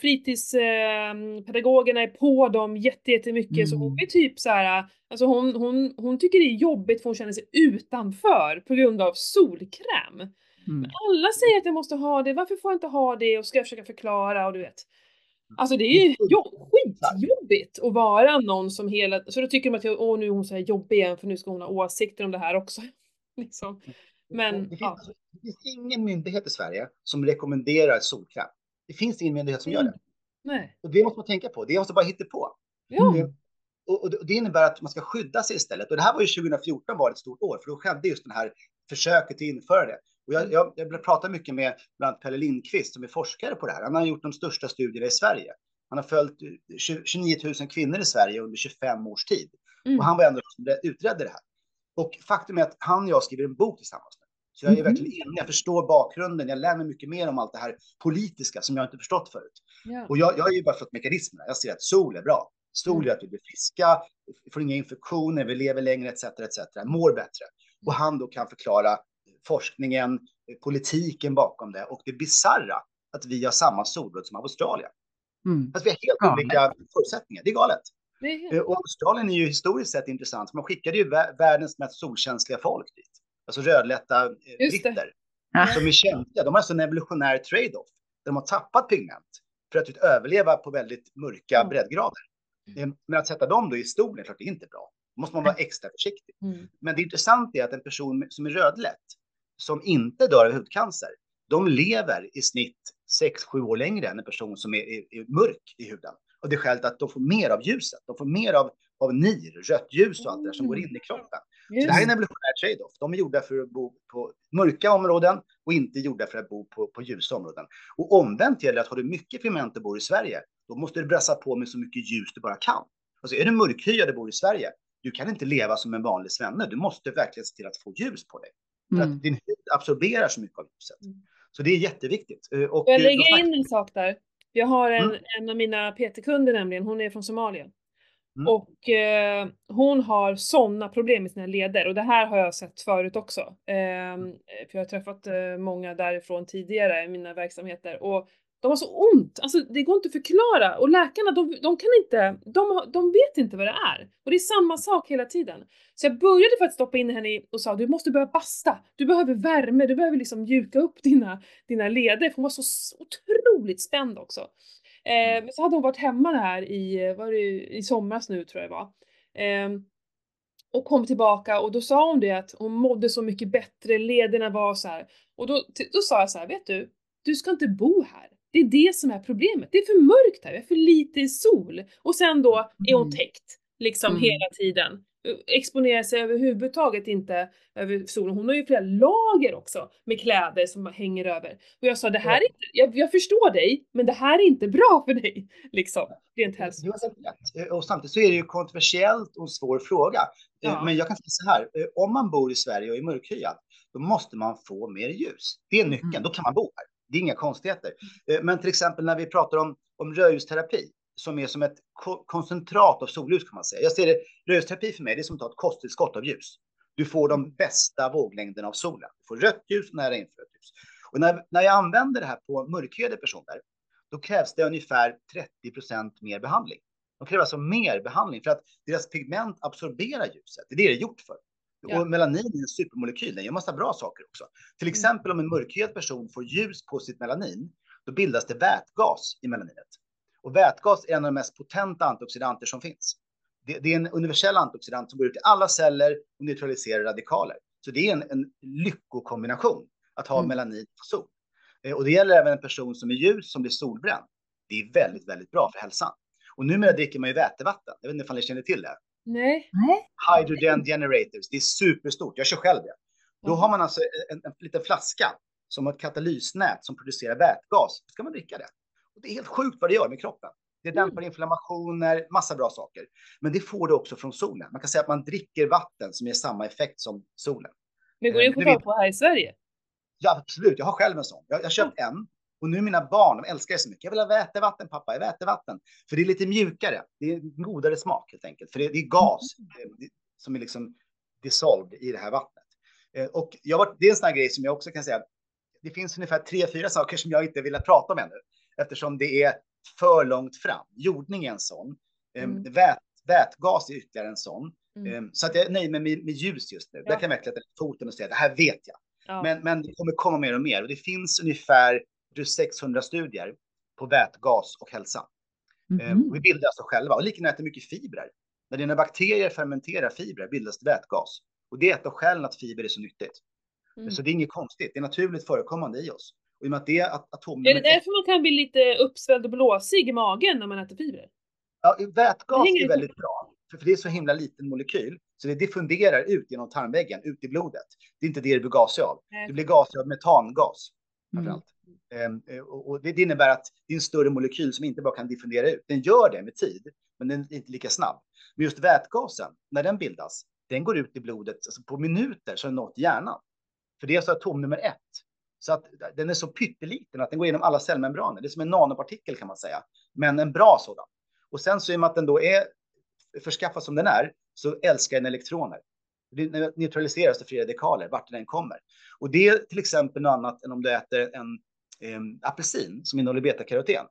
fritidspedagogerna är på dem jätte- jättemycket, så hon Mm. blir typ så här, alltså hon, hon, hon tycker det är jobbigt för hon känner sig utanför på grund av solkräm. Mm. Alla säger att jag måste ha det, varför får jag inte ha det? Och ska jag försöka förklara och du vet. Alltså det är ju jo, skitjobbigt att vara någon som hela, så då tycker de att jag, åh nu är hon så här jobbig igen för nu ska hon ha åsikter om det här också. liksom. Men, det, finns, ja. alltså, det finns ingen myndighet i Sverige som rekommenderar solkräm. Det finns ingen myndighet som gör det. Nej. Och det måste man tänka på. Det måste bara hitta på. Ja. Mm. Och, och det innebär att man ska skydda sig istället. Och det här var ju 2014 var ett stort år, för då skedde just den här försöket att införa det. Och jag, jag, jag pratar mycket med bland annat Pelle Lindqvist som är forskare på det här. Han har gjort de största studierna i Sverige. Han har följt 20, 29 000 kvinnor i Sverige under 25 års tid. Mm. Och han var ändå som utredde det här. Och faktum är att han och jag skriver en bok tillsammans. Så jag är Mhm. verkligen inne, jag förstår bakgrunden, jag lär mig mycket mer om allt det här politiska som jag inte förstått förut. Ja. Och jag, jag har ju bara fått mekanismerna. Jag ser att sol är bra. Sol Mm. gör att vi blir friska, vi får inga infektioner, vi lever längre etc. etc. Mår bättre. Och han då kan förklara forskningen, politiken bakom det och det bizarra att vi har samma solbrott som Australien. Mm. Att vi har helt olika förutsättningar. Det är galet. Är. Eh, Och Australien är ju historiskt sett intressant. för Man skickade ju vä- världens mest solkänsliga folk dit. Alltså rödlätta eh, britter. Ja. Som är känsliga. De har alltså en evolutionär trade-off. Där de har tappat pigment för att överleva på väldigt mörka Mm. breddgrader. Eh, Men att sätta dem då i stolen, klart det är inte bra. Då måste man vara extra försiktig. Mm. Men det intressanta är att en person som är rödlätt, som inte dör av hudcancer, de lever i snitt 6-7 år längre än en person som är, är, är mörk i huden. Och det skälet att de får mer av ljuset, de får mer av, av NIR, rött ljus och allt det där som går in i kroppen. Så det här är en evolutionär trade-off. De är gjorda för att bo på mörka områden och inte gjorda för att bo på, på ljusa områden. Och omvänt gäller att har du mycket pigment och bor i Sverige, då måste du brassa på med så mycket ljus du bara kan. Alltså är du mörkhyad och bor i Sverige, du kan inte leva som en vanlig svenne. Du måste verkligen se till att få ljus på dig. För Mm. att din hud absorberar så mycket av ljuset. Mm. Så det är jätteviktigt. Eh, Och jag eh, snackar- in en sak där? Jag har en, Mm. en av mina PT-kunder nämligen, hon är från Somalia. Mm. Och eh, hon har sådana problem med sina leder och det här har jag sett förut också. Ehm, för jag har träffat eh, många därifrån tidigare i mina verksamheter och de har så ont, alltså det går inte att förklara och läkarna de, de kan inte, de, de vet inte vad det är. Och det är samma sak hela tiden. Så jag började för att stoppa in henne i och sa du måste börja basta, du behöver värme, du behöver liksom mjuka upp dina, dina leder för hon var så otroligt spänd också. Eh, men så hade hon varit hemma här i, var det, i somras nu tror jag det var. Ehm, och kom tillbaka och då sa hon det att hon mådde så mycket bättre, lederna var så här. Och då, då sa jag så här, vet du, du ska inte bo här. Det är det som är problemet. Det är för mörkt här, det är för lite sol. Och sen då är hon Mm. täckt, liksom Mm. hela tiden. Exponerar sig överhuvudtaget inte över solen. Hon har ju flera lager också med kläder som hänger över. Och jag sa, det här är inte, jag, jag förstår dig, men det här är inte bra för dig. Liksom, rent hälsomässigt. rätt. Eh, Och samtidigt så är det ju kontroversiellt och en svår fråga. Eh, Ja. Men jag kan säga så här, eh, om man bor i Sverige och är mörkhyad, då måste man få mer ljus. Det är nyckeln, Mm. då kan man bo här. Det är inga konstigheter. Eh, men till exempel när vi pratar om, om rödljusterapi, som är som ett ko- koncentrat av solljus kan man säga. Jag ser det, rödljusterapi för mig, det är som att ta ett kosttillskott av ljus. Du får de bästa våglängderna av solen. Du får rött ljus och nära infrarött ljus. Och när, när jag använder det här på mörkhyade personer, då krävs det ungefär 30% mer behandling. De kräver alltså mer behandling för att deras pigment absorberar ljuset. Det är det det är gjort för. Ja. Och melanin är en supermolekyl, den gör massa bra saker också. Till exempel om en mörkhyad person får ljus på sitt melanin, då bildas det vätgas i melaninet. Och vätgas är en av de mest potenta antioxidanter som finns. Det, det är en universell antioxidant som går ut i alla celler och neutraliserar radikaler. Så det är en, en lyckokombination att ha Mm. melanin och sol. Eh, och det gäller även en person som är ljus som blir solbränd. Det är väldigt, väldigt bra för hälsan. Och numera dricker man ju vätevatten. Jag vet inte om ni känner till det? Nej. Hydrogen generators. Det är superstort. Jag kör själv det. Då har man alltså en, en liten flaska som har ett katalysnät som producerar vätgas. Då ska man dricka det. Och det är helt sjukt vad det gör med kroppen. Det dämpar inflammationer, massa bra saker. Men det får du också från solen. Man kan säga att man dricker vatten som ger samma effekt som solen. Men går det att få tag på här i Sverige? Ja, absolut. Jag har själv en sån. Jag har köpt en och nu mina barn, de älskar det så mycket. Jag vill ha vätevatten pappa, jag vätevatten. För det är lite mjukare. Det är godare smak helt enkelt. För det, är gas det, som är liksom dissolved i det här vattnet. Eh, och jag det är en sån här grej som jag också kan säga. Det finns ungefär tre, fyra saker som jag inte vill prata om ännu. Eftersom det är för långt fram. Jordning är en sån. Ehm, mm. Vät, vätgas är ytterligare en sån. Mm. Ehm, så att jag är nöjd med, med, med ljus just nu. Ja. Där kan jag verkligen sätta foten och säga det här vet jag. Ja. Men, men det kommer komma mer och mer. Och det finns ungefär 600 studier på vätgas och hälsa. Mm. Vi bildar alltså själva. Och lika äter mycket fibrer. När dina bakterier fermenterar fibrer bildas det vätgas. Och det är ett av skälen att fiber är så nyttigt. Mm. Så det är inget konstigt. Det är naturligt förekommande i oss. Och i och med att det är atom... Är det därför man kan bli lite uppsvälld och blåsig i magen när man äter fibrer? Ja, vätgas är väldigt bra. För det är så himla liten molekyl. Så det diffunderar ut genom tarmväggen, ut i blodet. Det är inte det det blir gasig av. Det blir gasig av metangas. Framförallt. Mm. Ehm, eh, och det, innebär att det är en större molekyl som inte bara kan diffundera ut. Den gör det med tid, men den är inte lika snabb. Men just vätgasen, när den bildas, den går ut i blodet alltså på minuter så har den nått hjärnan. För det är alltså atom nummer ett. Så att den är så pytteliten att den går igenom alla cellmembraner. Det är som en nanopartikel kan man säga, men en bra sådan. Och sen så i och med att den då är förskaffad som den är så älskar den elektroner. Det neutraliseras till fria dekaler vart den än kommer. Och det är till exempel något annat än om du äter en eh, apelsin som innehåller betakaroten.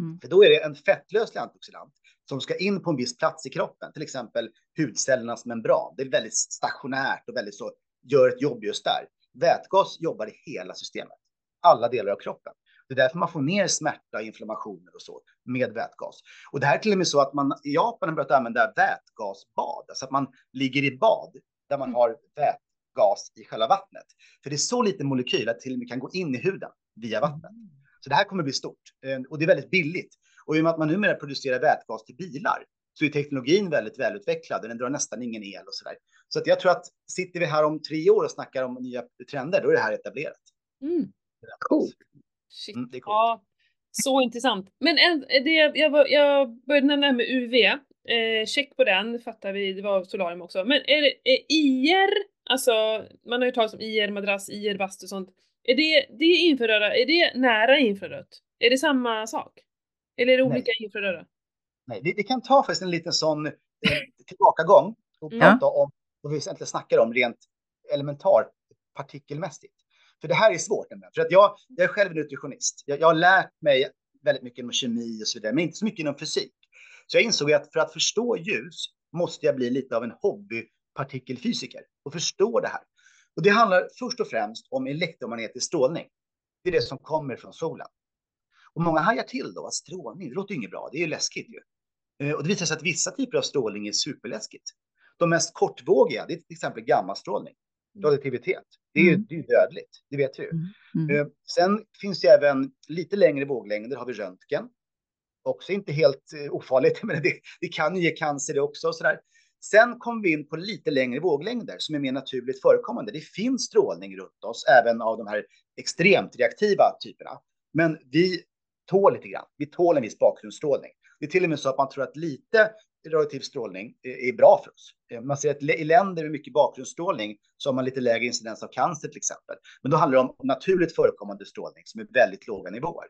Mm. För då är det en fettlöslig antioxidant som ska in på en viss plats i kroppen, till exempel hudcellernas membran. Det är väldigt stationärt och väldigt så, gör ett jobb just där. Vätgas jobbar i hela systemet, alla delar av kroppen. Det är därför man får ner smärta, inflammationer och så med vätgas. Och det här är till och med så att man i Japan har börjat använda vätgasbad, alltså att man ligger i bad där man har vätgas i själva vattnet. För det är så liten molekyl att till och med kan gå in i huden via vattnet. Så det här kommer bli stort eh, och det är väldigt billigt. Och i och med att man numera producerar vätgas till bilar så är teknologin väldigt välutvecklad och den drar nästan ingen el och så där. Så att jag tror att sitter vi här om tre år och snackar om nya trender, då är det här etablerat. Mm. Cool. Shit. Mm, det är coolt. Ja, så intressant. Men en, det, jag, jag började nämna det här med UV. Eh, check på den, fattar vi, det var solarium också. Men är det är IR, alltså man har ju talat om IR madrass, IR bastu och sånt. Är det, det infraröda, är det nära infrarött? Är det samma sak? Eller är det olika Nej. infraröda? Nej, det, det, kan ta faktiskt en liten sån eh, tillbakagång och mm. prata om vad vi egentligen snackar om rent elementar partikelmässigt. För det här är svårt. För att jag, jag är själv nutritionist. Jag, jag har lärt mig väldigt mycket inom kemi och så vidare, men inte så mycket inom fysik. Så jag insåg att för att förstå ljus måste jag bli lite av en hobbypartikelfysiker och förstå det här. Och det handlar först och främst om elektromagnetisk strålning. Det är det som kommer från solen. Och många hajar till då att strålning, det låter inget bra, det är ju läskigt ju. Eh, och det visar sig att vissa typer av strålning är superläskigt. De mest kortvågiga, det är till exempel gammastrålning, mm. radioaktivitet. Det är ju mm. det är dödligt, det vet vi ju. Mm. Mm. Eh, sen finns det även lite längre våglängder, har vi röntgen. Också inte helt eh, ofarligt, men det, det kan ju ge cancer det också. Och så där. Sen kommer vi in på lite längre våglängder som är mer naturligt förekommande. Det finns strålning runt oss, även av de här extremt reaktiva typerna. Men vi tål lite grann. Vi tål en viss bakgrundsstrålning. Det är till och med så att man tror att lite radioaktiv strålning är bra för oss. Eh, man ser att i länder med mycket bakgrundsstrålning så har man lite lägre incidens av cancer till exempel. Men då handlar det om naturligt förekommande strålning som är väldigt låga nivåer.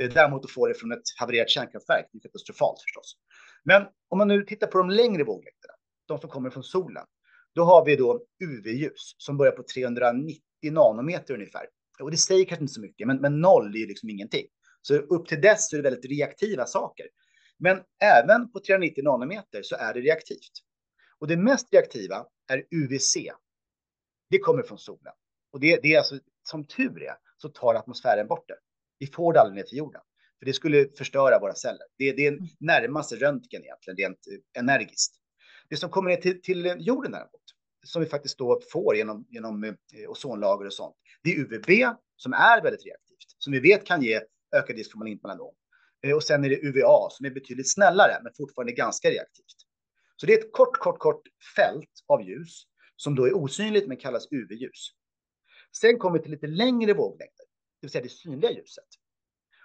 Eh, däremot att få det från ett havererat kärnkraftverk är katastrofalt förstås. Men om man nu tittar på de längre våglängderna, de som kommer från solen, då har vi då UV-ljus som börjar på 390 nanometer ungefär. Och det säger kanske inte så mycket, men, men noll är ju liksom ingenting. Så upp till dess är det väldigt reaktiva saker. Men även på 390 nanometer så är det reaktivt. Och det mest reaktiva är UVC. Det kommer från solen. Och det, det är alltså, som tur är, så tar atmosfären bort det. Vi får det aldrig ner till jorden. För det skulle förstöra våra celler. Det, det är mm. närmaste röntgen egentligen, rent eh, energiskt. Det som kommer ner till, till jorden däremot, som vi faktiskt då får genom, genom eh, ozonlager och sånt, det är UVB som är väldigt reaktivt som vi vet kan ge ökad risk för malignt melanom. Eh, och sen är det UVA som är betydligt snällare, men fortfarande ganska reaktivt. Så det är ett kort, kort, kort fält av ljus som då är osynligt men kallas UV-ljus. Sen kommer vi till lite längre våglängder, det vill säga det synliga ljuset.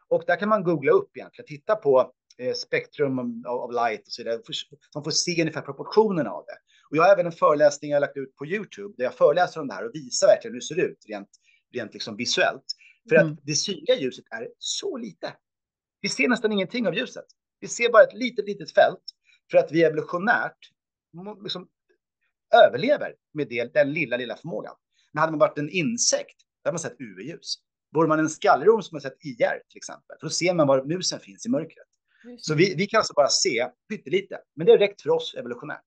Och där kan man googla upp egentligen, titta på spektrum of light och så vidare, man får se ungefär proportionerna av det. Och jag har även en föreläsning jag lagt ut på Youtube där jag föreläser om det här och visar verkligen hur det ser ut rent, rent liksom visuellt. För mm. att det synliga ljuset är så lite. Vi ser nästan ingenting av ljuset. Vi ser bara ett litet, litet fält för att vi evolutionärt liksom överlever med det, den lilla, lilla förmågan. Men hade man varit en insekt, då hade man sett UV-ljus. Vore man en skallrom som man sett IR till exempel, för då ser man var musen finns i mörkret. Så vi, vi kan alltså bara se pyttelite, men det är räckt för oss evolutionärt.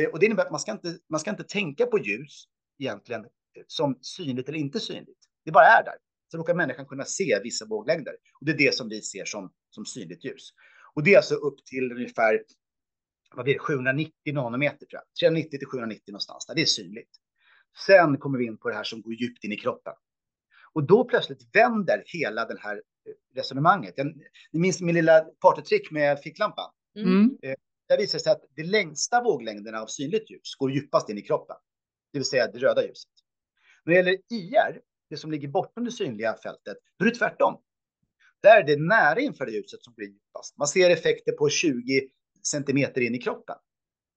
Eh, och det innebär att man ska inte, man ska inte tänka på ljus egentligen eh, som synligt eller inte synligt. Det bara är där. Så råkar människan kunna se vissa våglängder. Och det är det som vi ser som, som synligt ljus. Och det är alltså upp till ungefär vad blir det, 790 nanometer, tror jag. 390 till 790 någonstans där. Det är synligt. Sen kommer vi in på det här som går djupt in i kroppen. Och då plötsligt vänder hela det här resonemanget. ni minns min lilla partytrick med ficklampan? Mm. Eh, där visar det sig att de längsta våglängderna av synligt ljus går djupast in i kroppen, det vill säga det röda ljuset. När det gäller IR, det som ligger bortom det synliga fältet, då är det tvärtom. Där är det nära infraröda ljuset som blir djupast. Man ser effekter på 20 centimeter in i kroppen.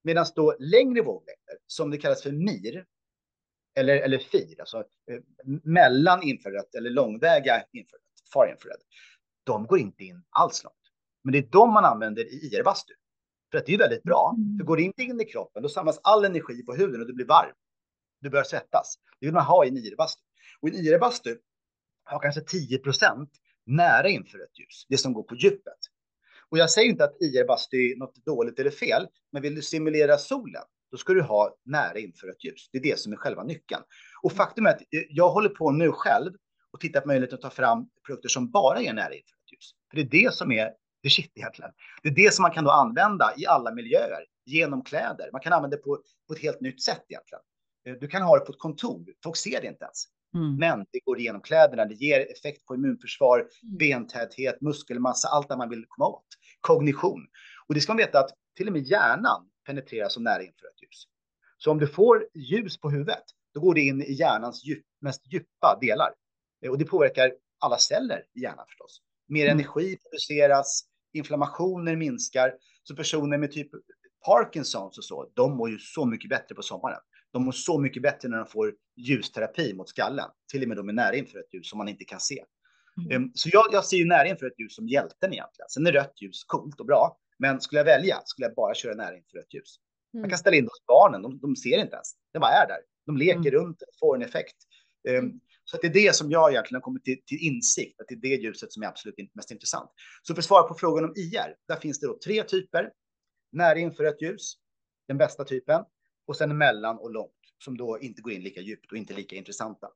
Medan då längre våglängder, som det kallas för MIR, eller, eller FIR, alltså eh, mellan infrarött eller långväga infrarött, far infrared, de går inte in alls långt. Men det är de man använder i IR-bastu. För att det är väldigt bra. Mm. För går det inte in i kroppen, då samlas all energi på huden och du blir varm. Du börjar svettas. Det vill man ha i en IR-bastu. Och en IR-bastu har kanske 10% nära infrarött ljus, det som går på djupet. Och jag säger inte att IR-bastu är något dåligt eller fel, men vill du simulera solen, då ska du ha nära infrarött ljus. Det är det som är själva nyckeln. Och faktum är att jag håller på nu själv och tittar på möjligheten att ta fram produkter som bara ger nära infrarött ljus. För det är det som är det shit egentligen. Det är det som man kan då använda i alla miljöer, genom kläder. Man kan använda det på, på ett helt nytt sätt egentligen. Eh, du kan ha det på ett kontor, folk ser det inte ens. Mm. Men det går igenom kläderna, det ger effekt på immunförsvar, mm. bentäthet, muskelmassa, allt det man vill komma åt. Kognition. Och det ska man veta att till och med hjärnan penetreras av nära infrarött ljus. Så om du får ljus på huvudet, då går det in i hjärnans djup, mest djupa delar. Och det påverkar alla celler i hjärnan förstås. Mer mm. energi produceras, inflammationer minskar. Så personer med typ Parkinsons och så, de mår ju så mycket bättre på sommaren. De mår så mycket bättre när de får ljusterapi mot skallen, till och med de är nära inför ett ljus som man inte kan se. Mm. Ehm, så jag, jag ser ju nära inför ett ljus som hjälten egentligen. Sen är rött ljus coolt och bra, men skulle jag välja skulle jag bara köra nära inför ett ljus. Mm. Man kan ställa in hos barnen, de, de ser inte ens. Det bara är där. De leker mm. runt, får en effekt. Um, så det är det som jag egentligen har kommit till, till, insikt, att det är det ljuset som är absolut mest intressant. Så för att svara på frågan om IR, där finns det då tre typer. Nära infrarött ljus, den bästa typen, och sen mellan och långt, som då inte går in lika djupt och inte lika intressanta.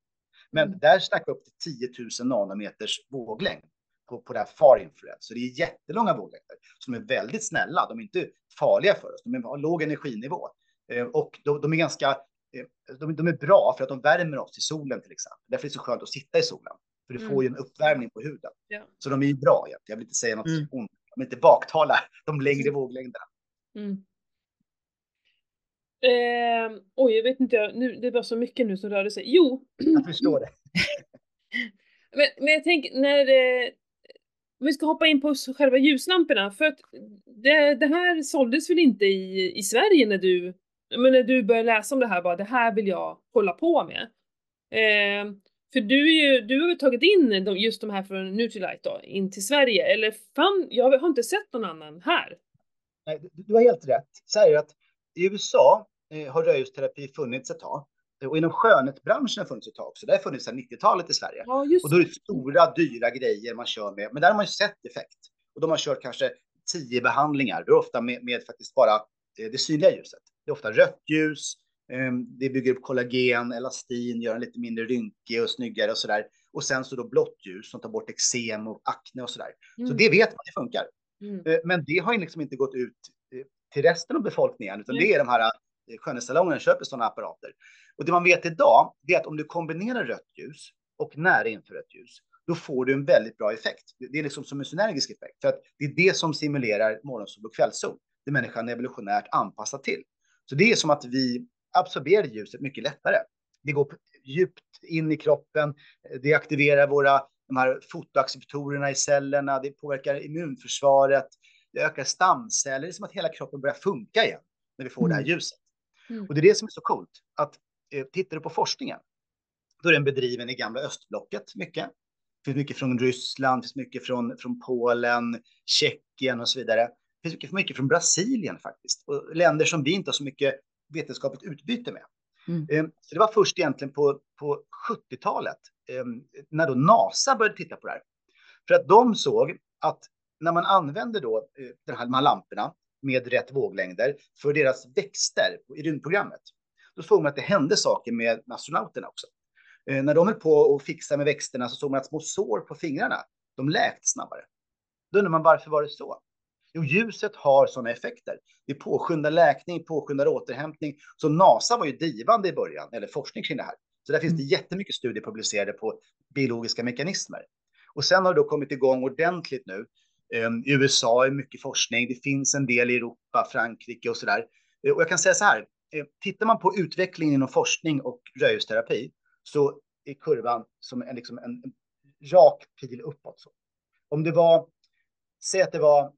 Men mm. där snackar vi upp till 10 000 nanometers våglängd på, på det här far infrared. Så det är jättelånga våglängder som är väldigt snälla. De är inte farliga för oss. De har låg energinivå eh, och de, de, är ganska. Eh, de, de, är bra för att de värmer oss i solen till exempel. Därför är det så skönt att sitta i solen. För du mm. får ju en uppvärmning på huden. Ja. Så de är ju bra. Jag vill inte säga något mm. ont. Jag vill inte baktala de längre mm. våglängderna. Mm. Eh, oj, jag vet inte, nu, det var så mycket nu som rörde sig. Jo! Jag förstår det. men, men jag tänker, när eh, vi ska hoppa in på själva ljuslamporna, för att det, det här såldes väl inte i, i Sverige när du, men när du började läsa om det här, bara det här vill jag hålla på med. Eh, för du, är ju, du har ju tagit in de, just de här från Nutrilite då, in till Sverige, eller fan, jag har inte sett någon annan här. Nej, du, har helt rätt. Så här att i USA eh, har rödljusterapi funnits ett tag. Och inom skönhetsbranschen har funnits ett tag också. Det har funnits sedan 90-talet i Sverige. Ja, och då är det stora, dyra grejer man kör med. Men där har man ju sett effekt. Och de har kört kanske tio behandlingar. Det är ofta med, med faktiskt bara eh, det synliga ljuset. Det är ofta rött ljus. Um, det bygger upp kollagen, elastin, gör den lite mindre rynkig och snyggare och sådär. Och sen så då blått ljus som tar bort eksem och akne och sådär. Mm. Så det vet man, det funkar. Mm. Uh, men det har liksom inte gått ut uh, till resten av befolkningen, utan mm. det är de här skönhetssalongerna köper sådana apparater. Och det man vet idag är att om du kombinerar rött ljus och nära infrarött ljus, då får du en väldigt bra effekt. Det är liksom som en synergisk effekt, för att det är det som simulerar morgonsol och kvällssol. Det människan är evolutionärt anpassad till. Så det är som att vi absorberar ljuset mycket lättare. Det går djupt in i kroppen, det aktiverar våra de här fotoacceptorerna i cellerna, det påverkar immunförsvaret, det ökar stamceller, det är som att hela kroppen börjar funka igen när vi får mm. det här mm. ljuset. Mm. Och det är det som är så coolt, att eh, tittar du på forskningen, då är den bedriven i gamla östblocket mycket. Det finns mycket från Ryssland, det finns mycket från, från Polen, Tjeckien och så vidare. Det finns mycket, mycket från Brasilien faktiskt, och länder som vi inte har så mycket vetenskapligt utbyte med. Mm. Ehm, så det var först egentligen på, på 70-talet ehm, när då NASA började titta på det här. För att de såg att när man använder då eh, de här lamporna med rätt våglängder för deras växter i rymdprogrammet, då såg man att det hände saker med astronauterna också. Eh, när de höll på och fixa med växterna så såg man att små sår på fingrarna, de läkte snabbare. Då undrar man varför var det så? Jo, ljuset har sådana effekter. Det påskyndar läkning, påskyndar återhämtning. Så NASA var ju drivande i början, eller forskning kring det här. Så där finns det mm. jättemycket studier publicerade på biologiska mekanismer. Och sen har det då kommit igång ordentligt nu. Ehm, I USA är mycket forskning. Det finns en del i Europa, Frankrike och så där. Eh, och jag kan säga så här. Eh, tittar man på utvecklingen inom forskning och röjhusterapi så är kurvan som en, liksom en rak pil uppåt. Så. Om det var, säg att det var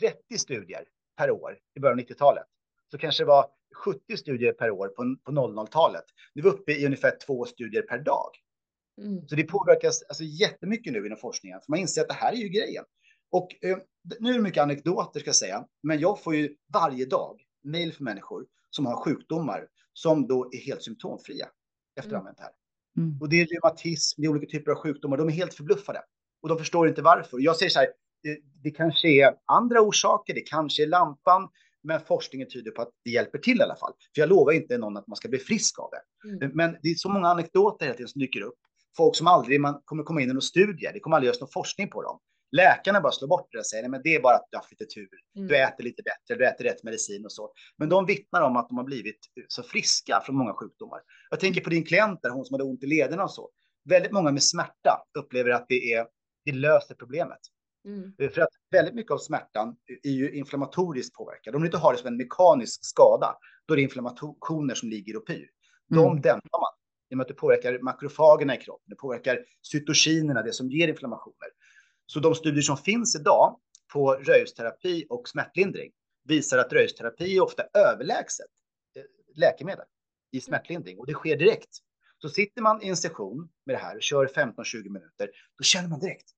30 studier per år i början av 90-talet, så kanske det var 70 studier per år på, på 00-talet. Nu är vi uppe i ungefär två studier per dag. Mm. Så det påverkas alltså jättemycket nu inom forskningen, för man inser att det här är ju grejen. Och eh, nu är det mycket anekdoter ska jag säga, men jag får ju varje dag mejl för människor som har sjukdomar som då är helt symptomfria efter att ha använt det här. Mm. Och det är reumatism, det är olika typer av sjukdomar. De är helt förbluffade och de förstår inte varför. Jag säger så här, det, det kanske är andra orsaker, det kanske är lampan, men forskningen tyder på att det hjälper till i alla fall. För jag lovar inte någon att man ska bli frisk av det. Mm. Men det är så många anekdoter hela tiden som dyker upp. Folk som aldrig man kommer komma in i någon studie, det kommer aldrig göras någon forskning på dem. Läkarna bara slår bort det och säger men det är bara att du har haft lite tur. Mm. Du äter lite bättre, du äter rätt medicin och så. Men de vittnar om att de har blivit så friska från många sjukdomar. Jag tänker på din klient där, hon som hade ont i lederna och så. Väldigt många med smärta upplever att det är det löser problemet. Mm. Eh, för att väldigt mycket av smärtan är ju inflammatoriskt påverkad. Om du inte har det som en mekanisk skada, då är det inflammationer som ligger och pyr. De mm. dämpar man genom att det påverkar makrofagerna i kroppen. Det påverkar cytokinerna, det som ger inflammationer. Så de studier som finns idag på röjsterapi och smärtlindring visar att röjsterapi är ofta överlägset eh, läkemedel i smärtlindring och det sker direkt. Så sitter man i en session med det här och kör 15-20 minuter, då känner man direkt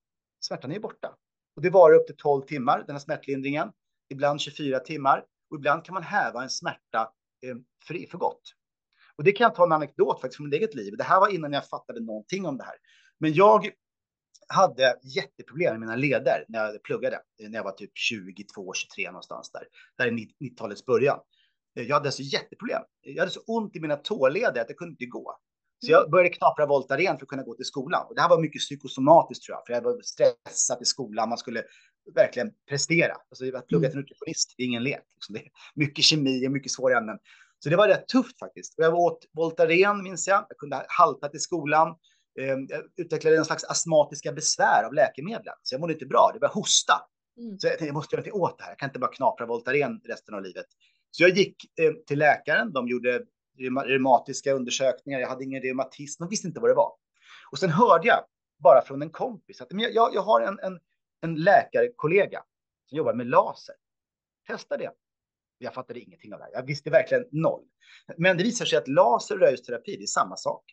smärtan är borta. Och det varar upp till 12 timmar, den här smärtlindringen. Ibland 24 timmar och ibland kan man häva en smärta eh, för, för gott. Och det kan jag ta en anekdot faktiskt från mitt eget liv. Det här var innan jag fattade någonting om det här. Men jag hade jätteproblem med mina leder när jag pluggade, eh, när jag var typ 22, 23 någonstans där. Där är 90-talets början. Eh, jag hade alltså jätteproblem. Jag hade så ont i mina tåleder att jag kunde inte gå. Så jag började knapra Voltaren för att kunna gå till skolan. Och det här var mycket psykosomatiskt tror jag, för jag var stressad i skolan. Man skulle verkligen prestera. Alltså att plugga till mm. nutritionist, det är ingen lek. Liksom. Det är mycket kemi och mycket svåra ämnen. Så det var rätt tufft faktiskt. Och jag åt Voltaren minns jag. Jag kunde halta till skolan. Ehm, jag utvecklade en slags astmatiska besvär av läkemedlen. Så jag mådde inte bra. Det var hosta. Mm. Så jag tänkte, jag måste göra något åt det här. Jag kan inte bara knapra Voltaren resten av livet. Så jag gick eh, till läkaren. De gjorde reumatiska undersökningar. Jag hade ingen reumatism. De visste inte vad det var. Och sen hörde jag bara från en kompis att jag, jag har en, en, en läkarkollega som jobbar med laser. Testa det. Jag fattade ingenting av det här. Jag visste verkligen noll. Men det visar sig att laser och röjsterapi, det är samma sak.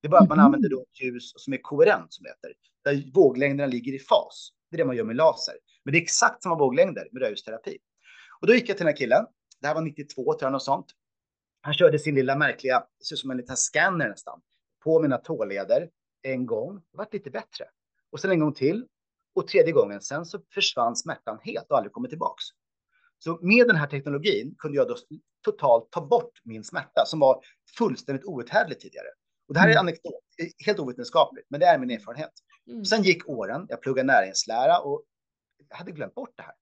Det är bara att man mm. använder då ljus som är koherent, som det heter. Där våglängderna ligger i fas. Det är det man gör med laser. Men det är exakt samma våglängder med röjsterapi. Och då gick jag till den här killen. Det här var 92, tror jag, något sånt. Han körde sin lilla märkliga, ser ut som en liten scanner nästan, på mina tåleder en gång. Det vart lite bättre. Och sen en gång till. Och tredje gången, sen så försvann smärtan helt och aldrig kommit tillbaks. Så med den här teknologin kunde jag då totalt ta bort min smärta som var fullständigt outhärdlig tidigare. Och det här är mm. anekdot, helt ovetenskapligt, men det är min erfarenhet. Mm. Sen gick åren, jag pluggade näringslära och jag hade glömt bort det här.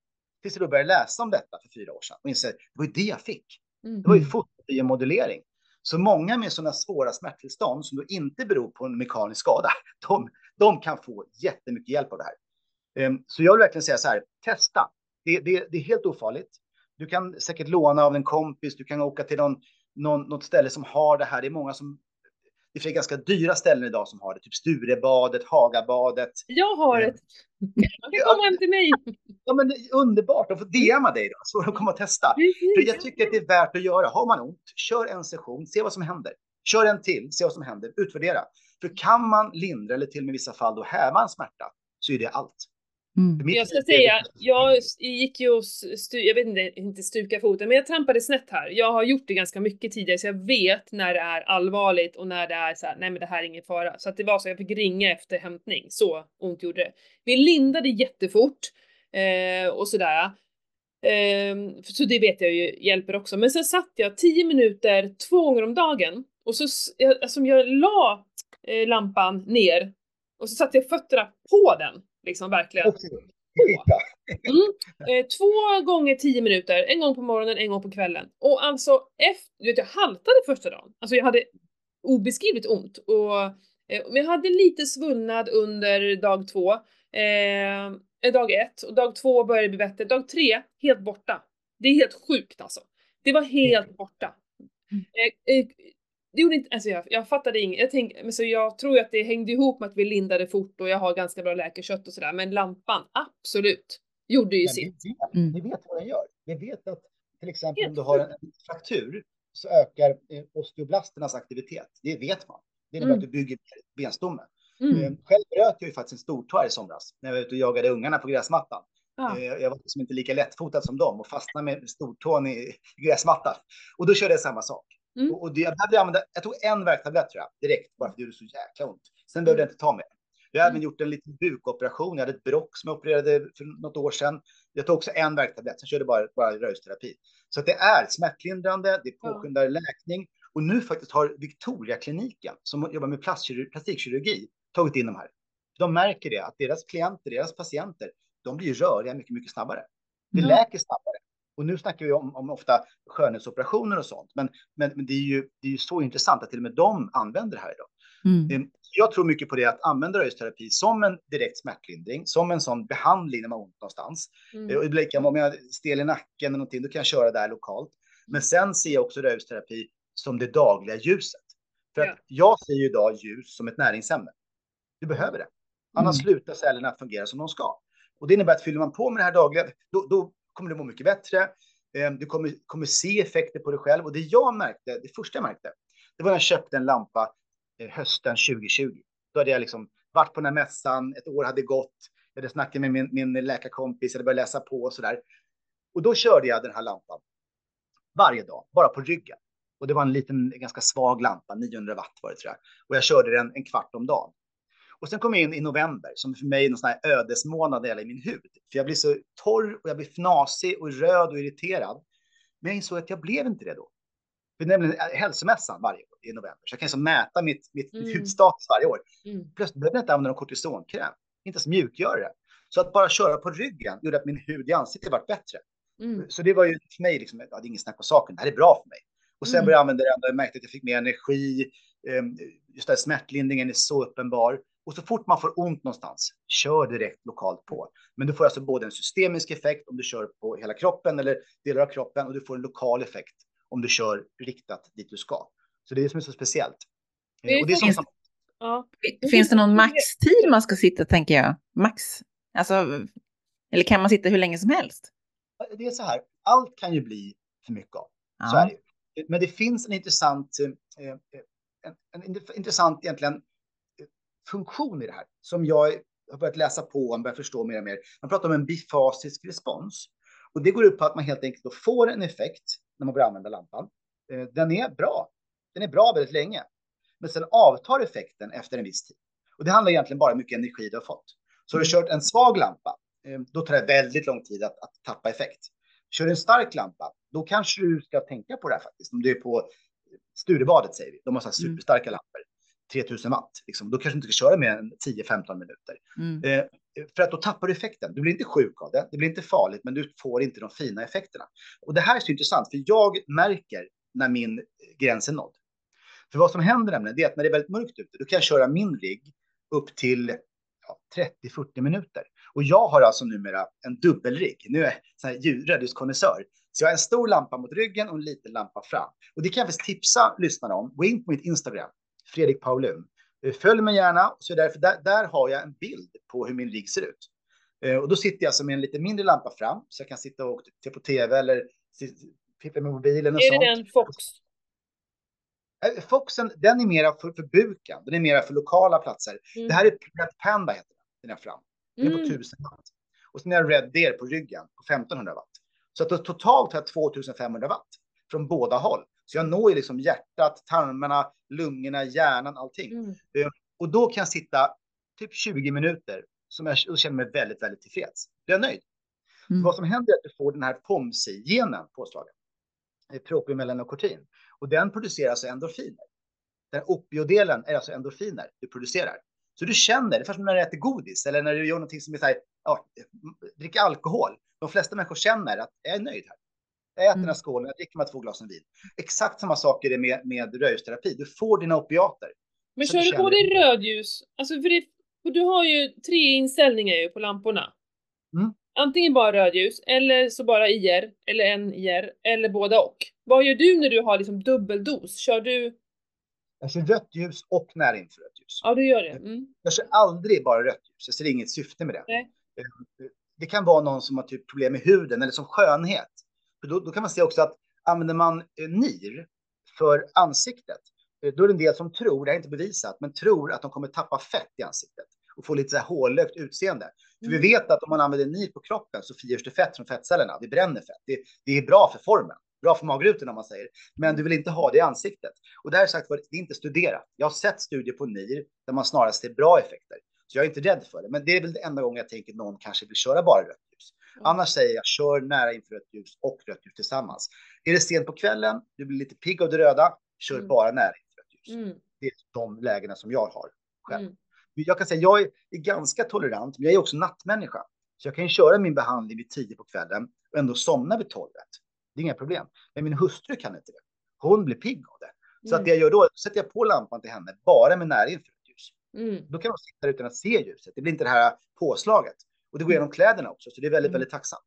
Tills jag då började läsa om detta för fyra år sedan och insåg att det var ju det jag fick. Mm. Det var ju fotobiomodulering. Så många med sådana svåra smärttillstånd som då inte beror på en mekanisk skada, de, de kan få jättemycket hjälp av det här. Um, så jag vill verkligen säga så här, testa. Det, det, det är helt ofarligt. Du kan säkert låna av en kompis, du kan åka till någon, någon, något ställe som har det här. Det är många som det är ganska dyra ställen idag som har det, typ Sturebadet, Hagabadet. Jag har ett. Man kan komma hem till mig. Ja, men underbart att få DMa dig då, så de kommer att testa. För jag tycker att det är värt att göra. Har man ont, kör en session, se vad som händer. Kör en till, se vad som händer, utvärdera. För kan man lindra eller till och med i vissa fall då häva en smärta så är det allt. Mm. Jag ska säga, jag gick ju och stu, jag vet inte, inte stuka foten, men jag trampade snett här. Jag har gjort det ganska mycket tidigare så jag vet när det är allvarligt och när det är så här, nej men det här är ingen fara. Så att det var så jag fick ringa efter hämtning, så ont gjorde det. Vi lindade jättefort eh, och sådär. Eh, så det vet jag ju hjälper också. Men sen satt jag 10 minuter två gånger om dagen och så, alltså jag la eh, lampan ner och så satte jag fötterna på den Liksom verkligen. Mm. Eh, två gånger tio minuter, en gång på morgonen, en gång på kvällen. Och alltså efter, du vet jag haltade första dagen. Alltså jag hade obeskrivligt ont och eh, men jag hade lite svullnad under dag två, eh, dag ett och dag två började bli bättre. Dag tre, helt borta. Det är helt sjukt alltså. Det var helt borta. Mm. Eh, eh, det gjorde inte, alltså jag, jag fattade inget. Jag, tänk, men så jag tror att det hängde ihop med att vi lindade fort och jag har ganska bra läkarkött och sådär. Men lampan, absolut, gjorde ju sitt. Vi vet, mm. vi vet vad den gör. Vi vet att till exempel Helt om du har en, fraktur så ökar eh, osteoblasternas aktivitet. Det vet man. Det innebär mm. att du bygger benstommen. Mm. Eh, själv bröt jag ju faktiskt en stortå i somras när jag var ute och jagade ungarna på gräsmattan. Ja. Eh, jag var liksom inte lika lättfotad som dem och fastnade med stortån i gräsmattan. Och då körde jag samma sak. Mm. Och, och det, jag, behövde använda, jag tog en värktablett tror jag, direkt, bara för det gjorde så jäkla ont. Sen behövde jag inte ta mer. Jag har även mm. gjort en liten bukoperation. Jag hade ett brock som jag opererade för något år sedan. Jag tog också en värktablett, sen körde bara, bara rörelseterapi. Så att det är smärtlindrande, det påskyndar ja. läkning. Och nu faktiskt har Victoria-kliniken, som jobbar med plastikkirurgi, tagit in de här. De märker det, att deras klienter, deras patienter, de blir röriga mycket, mycket snabbare. Det mm. läker snabbare. Och nu snackar vi om, om ofta skönhetsoperationer och sånt, men, men, men det, är ju, det är ju så intressant att till och med de använder det här idag. Mm. Ehm, jag tror mycket på det att använda rörelseterapi som en direkt smärtlindring, som en sån behandling när man har ont någonstans. Mm. Eh, om jag är stel i nacken eller någonting, då kan jag köra där lokalt. Men sen ser jag också rörelseterapi som det dagliga ljuset. För ja. att jag ser ju idag ljus som ett näringsämne. Du behöver det. Annars mm. slutar cellerna att fungera som de ska. Och det innebär att fyller man på med det här dagliga, då, då kommer du må mycket bättre. Ehm, du kommer, kommer se effekter på dig själv. Och det jag märkte, det första jag märkte, det var när jag köpte en lampa eh, hösten 2020. Då hade jag liksom varit på den här mässan, ett år hade gått. Jag hade snackat med min, min läkarkompis, jag hade börjat läsa på och så där. Och då körde jag den här lampan varje dag, bara på ryggen. Och det var en liten, ganska svag lampa, 900 watt var det tror jag. Och jag körde den en kvart om dagen. Och sen kom jag in i november som för mig är någon sån här ödesmånad när det gäller min hud. För jag blir så torr och jag blir fnasig och röd och irriterad. Men jag insåg att jag blev inte det då. För nämligen hälsomässan varje år i november. Så jag kan så mäta mitt, mitt, mm. mitt hudstatus varje år. Mm. Plötsligt behövde jag inte använda någon kortisonkräm. Inte ens mjukgöra Så att bara köra på ryggen gjorde att min hud i ansiktet vart bättre. Mm. Så det var ju för mig, liksom, ja, det är inget snack om saken. Det här är bra för mig. Och sen mm. började jag använda det och märkte att jag fick mer energi. Ehm, just det smärtlindringen är så uppenbar. Och så fort man får ont någonstans, kör direkt lokalt på. Men du får alltså både en systemisk effekt om du kör på hela kroppen eller delar av kroppen och du får en lokal effekt om du kör riktat dit du ska. Så det är det som är så speciellt. Det och det är finns, som... ja. finns det någon maxtid man ska sitta, tänker jag? Max? Alltså, eller kan man sitta hur länge som helst? Det är så här, allt kan ju bli för mycket av. Ja. Så är det. Men det finns en intressant, eh, eh en, en, en intressant egentligen funktion i det här som jag har börjat läsa på och börjat förstå mer och mer. Man pratar om en bifasisk respons och det går ut på att man helt enkelt får en effekt när man börjar använda lampan. Eh, den är bra. Den är bra väldigt länge, men sen avtar effekten efter en viss tid. Och det handlar egentligen bara om hur mycket energi du har fått. Så har du kört en svag lampa, eh, då tar det väldigt lång tid att, att tappa effekt. Kör du en stark lampa, då kanske du ska tänka på det här faktiskt. Om du är på Sturebadet säger vi, de har så här mm. superstarka lampor. 3000 watt, liksom, då kanske du inte ska köra mer än 10-15 minuter. Mm. Eh, för att då tappar du effekten. Du blir inte sjuk av det, det blir inte farligt, men du får inte de fina effekterna. Och det här är så intressant, för jag märker när min gräns är nådd. För vad som händer nämligen, det är att när det är väldigt mörkt ute, då kan jag köra min rigg upp till ja, 30-40 minuter. Och jag har alltså numera en dubbelrigg. Nu är jag rödljuskonnässör. Så jag har en stor lampa mot ryggen och en liten lampa fram. Och det kan jag faktiskt tipsa lyssnarna om. Gå in på mitt Instagram, Fredrik Paulun. Eh, följ mig gärna, så därför där, där har jag en bild på hur min rigg ser ut. Eh, och då sitter jag alltså med en lite mindre lampa fram, så jag kan sitta och se på tv eller titta med mobilen och är sånt. Är det den Fox? Eh, Foxen, den är mera för, för buken, den är mera för lokala platser. Mm. Det här är Red Panda heter den, den är fram. Den är på 1000 mm. watt. Och sen är det Red Deer på ryggen på 1500 watt. Så att totalt har jag 2500 watt från båda håll. Så jag når ju liksom hjärtat, tarmarna, lungorna, hjärnan, allting. Mm. Eh, och då kan jag sitta typ 20 minuter som jag och känner mig väldigt, väldigt tillfreds. Då är jag nöjd. Mm. Vad som händer är att du får den här POMSI-genen påslagen, propiomellanokortin, och den producerar alltså endorfiner. Den opiodelen är alltså endorfiner du producerar. Så du känner, det är som när du äter godis eller när du gör någonting som är så här, ja, dricker alkohol. De flesta människor känner att jag är nöjd här. Jag äter mm. den här skålen, jag dricker med två glas vin. Exakt samma sak är det med, med rödljusterapi. Du får dina opiater. Men kör du, du både rödljus, alltså för, det, för du har ju tre inställningar ju på lamporna. Mm. Antingen bara rödljus, eller så bara IR, eller en IR, eller båda och. Vad gör du när du har liksom dubbeldos? Kör du? Jag kör rött ljus och närinfrarött ljus. Ja, du gör det. Mm. Jag kör aldrig bara rött ljus. Jag ser inget syfte med det. Nej. Eh, det kan vara någon som har typ problem med huden eller som skönhet. För då, då kan man se också att använder man eh, NIR för ansiktet, eh, då är det en del som tror, det är inte bevisat, men tror att de kommer tappa fett i ansiktet och få lite så här hårlökt utseende. För vi mm. vet att om man använder NIR på kroppen så frigörs det fett från fettcellerna. Det bränner fett. Det, det är bra för formen. Bra för magrutorna om man säger. Men du vill inte ha det i ansiktet. Och det här är sagt var, det är inte studerat. Jag har sett studier på NIR där man snarast ser bra effekter. Så jag är inte rädd för det. Men det är väl det enda gången jag tänker att någon kanske vill köra bara rött ljus. Mm. Annars säger jag kör nära inför rött ljus och rött ljus tillsammans. Är det sent på kvällen, du blir lite pigg av det röda, kör mm. bara nära inför rött ljus. Mm. Det är de lägena som jag har själv. Mm. Jag kan säga jag är, är ganska tolerant, men jag är också nattmänniska. Så jag kan köra min behandling vid 10 på kvällen och ändå somna vid 12. Det är inga problem. Men min hustru kan inte det. Hon blir pigg av det. Så att det jag gör då, sätter jag på lampan till henne bara med nära inför Mm. Då kan de sitta utan att se ljuset. Det blir inte det här påslaget. Och det går igenom kläderna också, så det är väldigt, mm. väldigt tacksamt.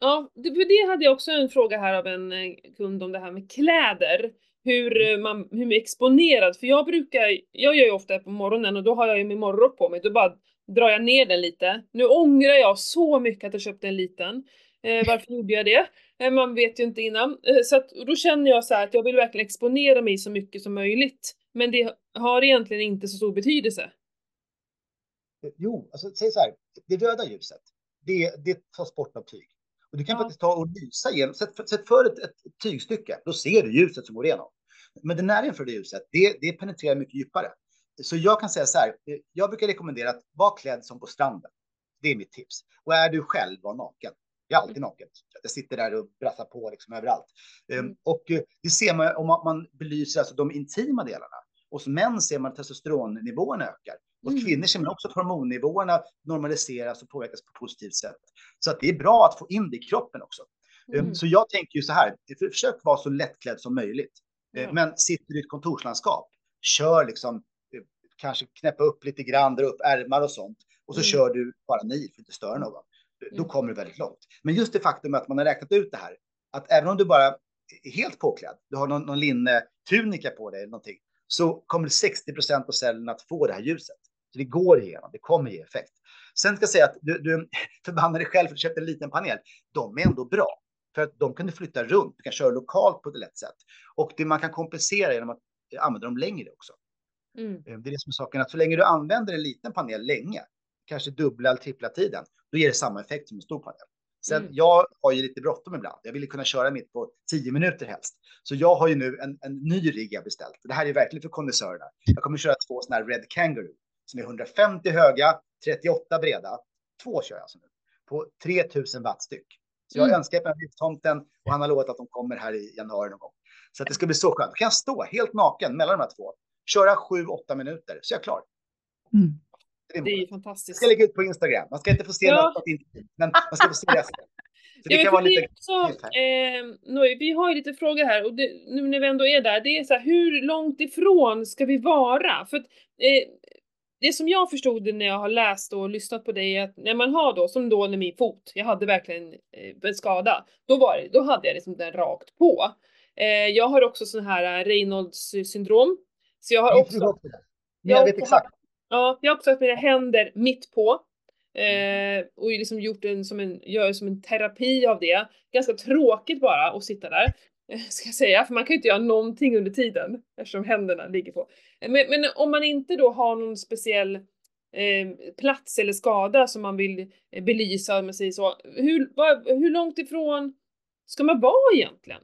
Ja, för det hade jag också en fråga här av en eh, kund om det här med kläder. Hur mm. eh, man, hur man är exponerad. För jag brukar, jag gör ju ofta på morgonen och då har jag ju min morgonrock på mig. Då bara drar jag ner den lite. Nu ångrar jag så mycket att jag köpte en liten. Eh, varför gjorde jag det? Eh, man vet ju inte innan. Eh, så att, då känner jag så att jag vill verkligen exponera mig så mycket som möjligt. Men det har egentligen inte så stor betydelse. Jo, alltså säg så här, det röda ljuset, det, det tas bort av tyg. Och du kan ja. faktiskt ta och lysa igenom, sätt, sätt för ett, ett, tygstycke, då ser du ljuset som går igenom. Men det närinförda ljuset, det, det penetrerar mycket djupare. Så jag kan säga så här, jag brukar rekommendera att vara klädd som på stranden. Det är mitt tips. Och är du själv, var naken. Jag är alltid mm. naken. Jag sitter där och brassar på liksom överallt. Ehm, mm. Och eh, det ser man om man belyser alltså de intima delarna. Hos män ser man att testosteronnivåerna ökar. Hos mm. kvinnor ser man också att hormonnivåerna normaliseras och påverkas på positivt sätt. Så att det är bra att få in det i kroppen också. Ehm, mm. Så jag tänker ju så här, försök vara så lättklädd som möjligt. Mm. Men sitter du i ett kontorslandskap, kör liksom, eh, kanske knäppa upp lite grann, dra upp ärmar och sånt. Och så mm. kör du bara ni för att inte störa någon. Då mm. kommer du väldigt långt. Men just det faktum att man har räknat ut det här, att även om du bara är helt påklädd, du har någon, någon linne tunika på dig eller någonting, så kommer 60 procent av cellerna att få det här ljuset. Så det går igenom, det kommer ge effekt. Sen ska jag säga att du, du förbannar dig själv för att du köpte en liten panel. De är ändå bra. För att de kan du flytta runt, du kan köra lokalt på ett lätt sätt. Och det man kan kompensera genom att använda dem längre också. Mm. Eh, det är det som är saken, att så länge du använder en liten panel länge, kanske dubbla eller trippla tiden, då ger det samma effekt som en stor panel. Sen mm. jag har ju lite bråttom ibland. Jag vill kunna köra mitt på 10 minuter helst. Så jag har ju nu en, en ny rigg jag beställt. Det här är verkligen för kondensörerna. Jag kommer köra två sådana här Red Kangaroo som är 150 höga, 38 breda. Två kör jag alltså nu på 3000 watt styck. Så jag mm. önskar på tomten och han har lovat att de kommer här i januari någon gång. Så att det ska bli så skönt. Då kan jag stå helt naken mellan de här två, köra 7-8 minuter så är jag klar. Mm. Det är ju fantastiskt. Jag ska lägga ut på Instagram. Man ska inte få se ja. något men man ska få se resten. Så det ja, kan vara lite... Också, eh, vi har ju lite frågor här och det, nu när vi ändå är där, det är så här, hur långt ifrån ska vi vara? För att, eh, det som jag förstod när jag har läst och lyssnat på dig är att när man har då, som då när min fot, jag hade verkligen eh, en skada, då var det, då hade jag liksom den rakt på. Eh, jag har också sån här eh, Reynolds syndrom. Så jag har också... Jag, jag vet exakt. Ja, jag har också haft mina händer mitt på. Eh, och liksom gjort en som en, gör som en terapi av det. Ganska tråkigt bara att sitta där. Ska jag säga, för man kan ju inte göra någonting under tiden eftersom händerna ligger på. Eh, men, men om man inte då har någon speciell eh, plats eller skada som man vill eh, belysa, om man säger så. Hur, vad, hur långt ifrån ska man vara egentligen?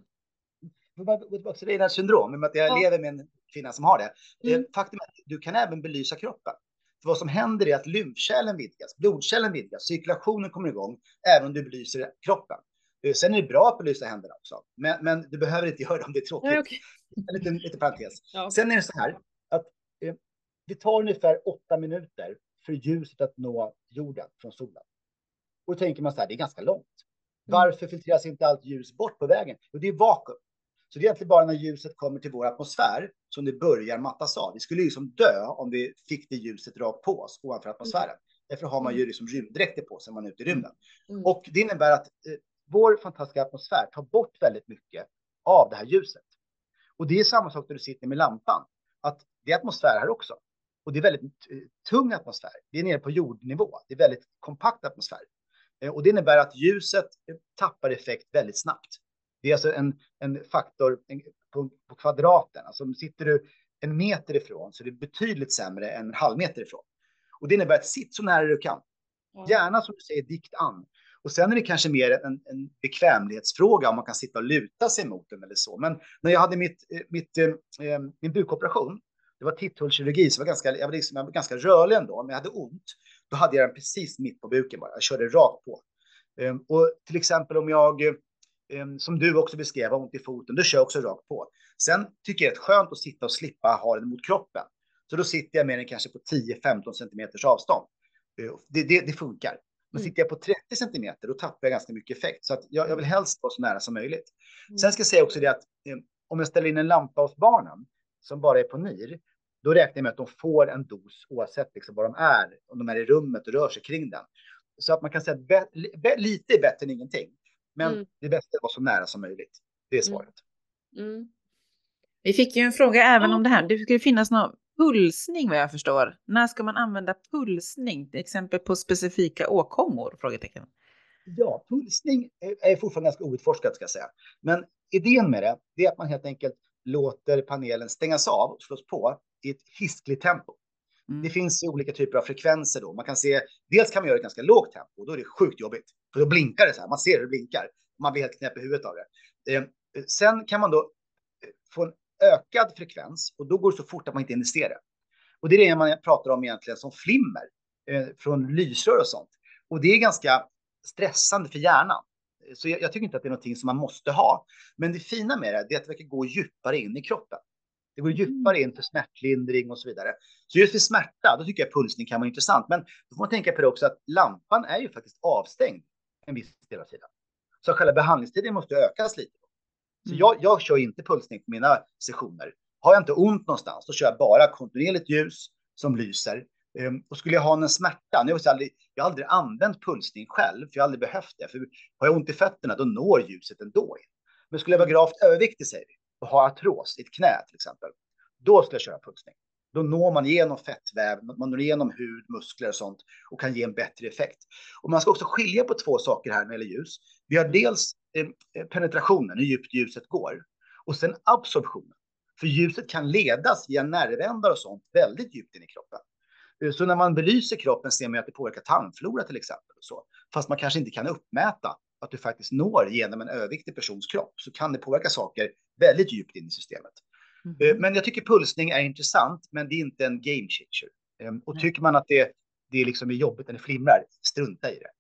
Tillbaka syndrom, i och med att jag ja. lever med en kvinna som har det. Mm. Faktum är att du kan även belysa kroppen. För vad som händer är att lymfkärlen vidgas, blodkärlen vidgas, cirkulationen kommer igång, även om du belyser kroppen. Eh, sen är det bra att belysa händerna också, men, men du behöver inte göra det om det är tråkigt. Nej, okay. En liten, liten parentes. Ja. Sen är det så här att eh, det tar ungefär åtta minuter för ljuset att nå jorden från solen. Och då tänker man så här, det är ganska långt. Mm. Varför filtreras inte allt ljus bort på vägen? Jo, det är vakuum. Så det är egentligen bara när ljuset kommer till vår atmosfär som det börjar mattas av. Vi skulle ju liksom dö om vi fick det ljuset rakt på oss ovanför atmosfären. Mm. Därför har man ju liksom rymddräkter på sig när man är ute i rymden. Mm. Och det innebär att eh, vår fantastiska atmosfär tar bort väldigt mycket av det här ljuset. Och det är samma sak när du sitter med lampan, att det är atmosfär här också. Och det är väldigt eh, tung atmosfär. Det är nere på jordnivå. Det är väldigt kompakt atmosfär. Eh, och det innebär att ljuset eh, tappar effekt väldigt snabbt. Det är alltså en, en faktor på, på kvadraten. Alltså sitter du en meter ifrån så är det betydligt sämre än en halv meter ifrån. Och det innebär att sitt så nära du kan. Gärna som du säger dikt an. Och sen är det kanske mer en, en bekvämlighetsfråga om man kan sitta och luta sig mot den eller så. Men när jag hade mitt, eh, mitt, eh, eh, min bukoperation, det var titthålskirurgi, så var ganska, jag, var liksom, jag var ganska rörlig ändå, men jag hade ont. Då hade jag den precis mitt på buken bara, jag körde rakt på. Eh, och till exempel om jag, eh, som du också beskrev, har ont i foten, då kör jag också rakt på. Sen tycker jag det är skönt att sitta och slippa ha den mot kroppen. Så då sitter jag med den kanske på 10-15 centimeters avstånd. Ehm, det, det, det funkar. Men mm. sitter jag på 30 centimeter, då tappar jag ganska mycket effekt. Så att jag, jag vill helst vara så nära som möjligt. Mm. Sen ska jag säga också det att eh, om jag ställer in en lampa hos barnen som bara är på NIR, då räknar jag med att de får en dos oavsett liksom var de är, om de är i rummet och rör sig kring den. Så att man kan säga att lite är bättre än ingenting. Men mm. det bästa är att vara så nära som möjligt. Det är mm. svaret. Mm. Vi fick ju en fråga även om det här. Det skulle finnas någon Pulsning vad jag förstår. När ska man använda pulsning, till exempel på specifika åkommor? Frågetecken. Ja, pulsning är fortfarande ganska outforskat ska jag säga. Men idén med det, det är att man helt enkelt låter panelen stängas av och slås på i ett hiskligt tempo. Mm. Det finns olika typer av frekvenser då. Man kan se, dels kan man göra ett ganska lågt tempo, då är det sjukt jobbigt. För då blinkar det så här, man ser hur det blinkar. Man blir helt knäpp i huvudet av det. Eh, sen kan man då eh, få en ökad frekvens och då går det så fort att man inte investerar. Och det är det man pratar om egentligen som flimmer eh, från lysrör och sånt. Och det är ganska stressande för hjärnan. Så jag, jag, tycker inte att det är någonting som man måste ha. Men det fina med det är att det verkar gå djupare in i kroppen. Det går djupare in för smärtlindring och så vidare. Så just för smärta, då tycker jag pulsning kan vara intressant. Men då får man tänka på det också att lampan är ju faktiskt avstängd en viss del av tiden. Så själva behandlingstiden måste ökas lite. Så jag, jag kör inte pulsning på mina sessioner. Har jag inte ont någonstans, då kör jag bara kontinuerligt ljus som lyser. Um, och skulle jag ha en smärta, nu har jag, aldrig, jag har aldrig använt pulsning själv, för jag har aldrig behövt det. För har jag ont i fötterna, då når ljuset ändå in. Men skulle jag vara gravt överviktig, säger vi, och ha artros i ett knä till exempel, då skulle jag köra pulsning. Då når man igenom fettväv, man når igenom hud, muskler och sånt och kan ge en bättre effekt. Och man ska också skilja på två saker här när det gäller ljus. Vi har dels eh, penetrationen, hur djupt ljuset går, och sen absorptionen. För ljuset kan ledas via nervändar och sånt väldigt djupt in i kroppen. Eh, så när man belyser kroppen ser man att det påverkar tarmflora till exempel. Och så. Fast man kanske inte kan uppmäta att du faktiskt når genom en överviktig persons kropp så kan det påverka saker väldigt djupt in i systemet. Mm. Men jag tycker pulsning är intressant, men det är inte en game changer. Ehm, och tycker man att det, det liksom är jobbigt eller flimrar, strunta i det.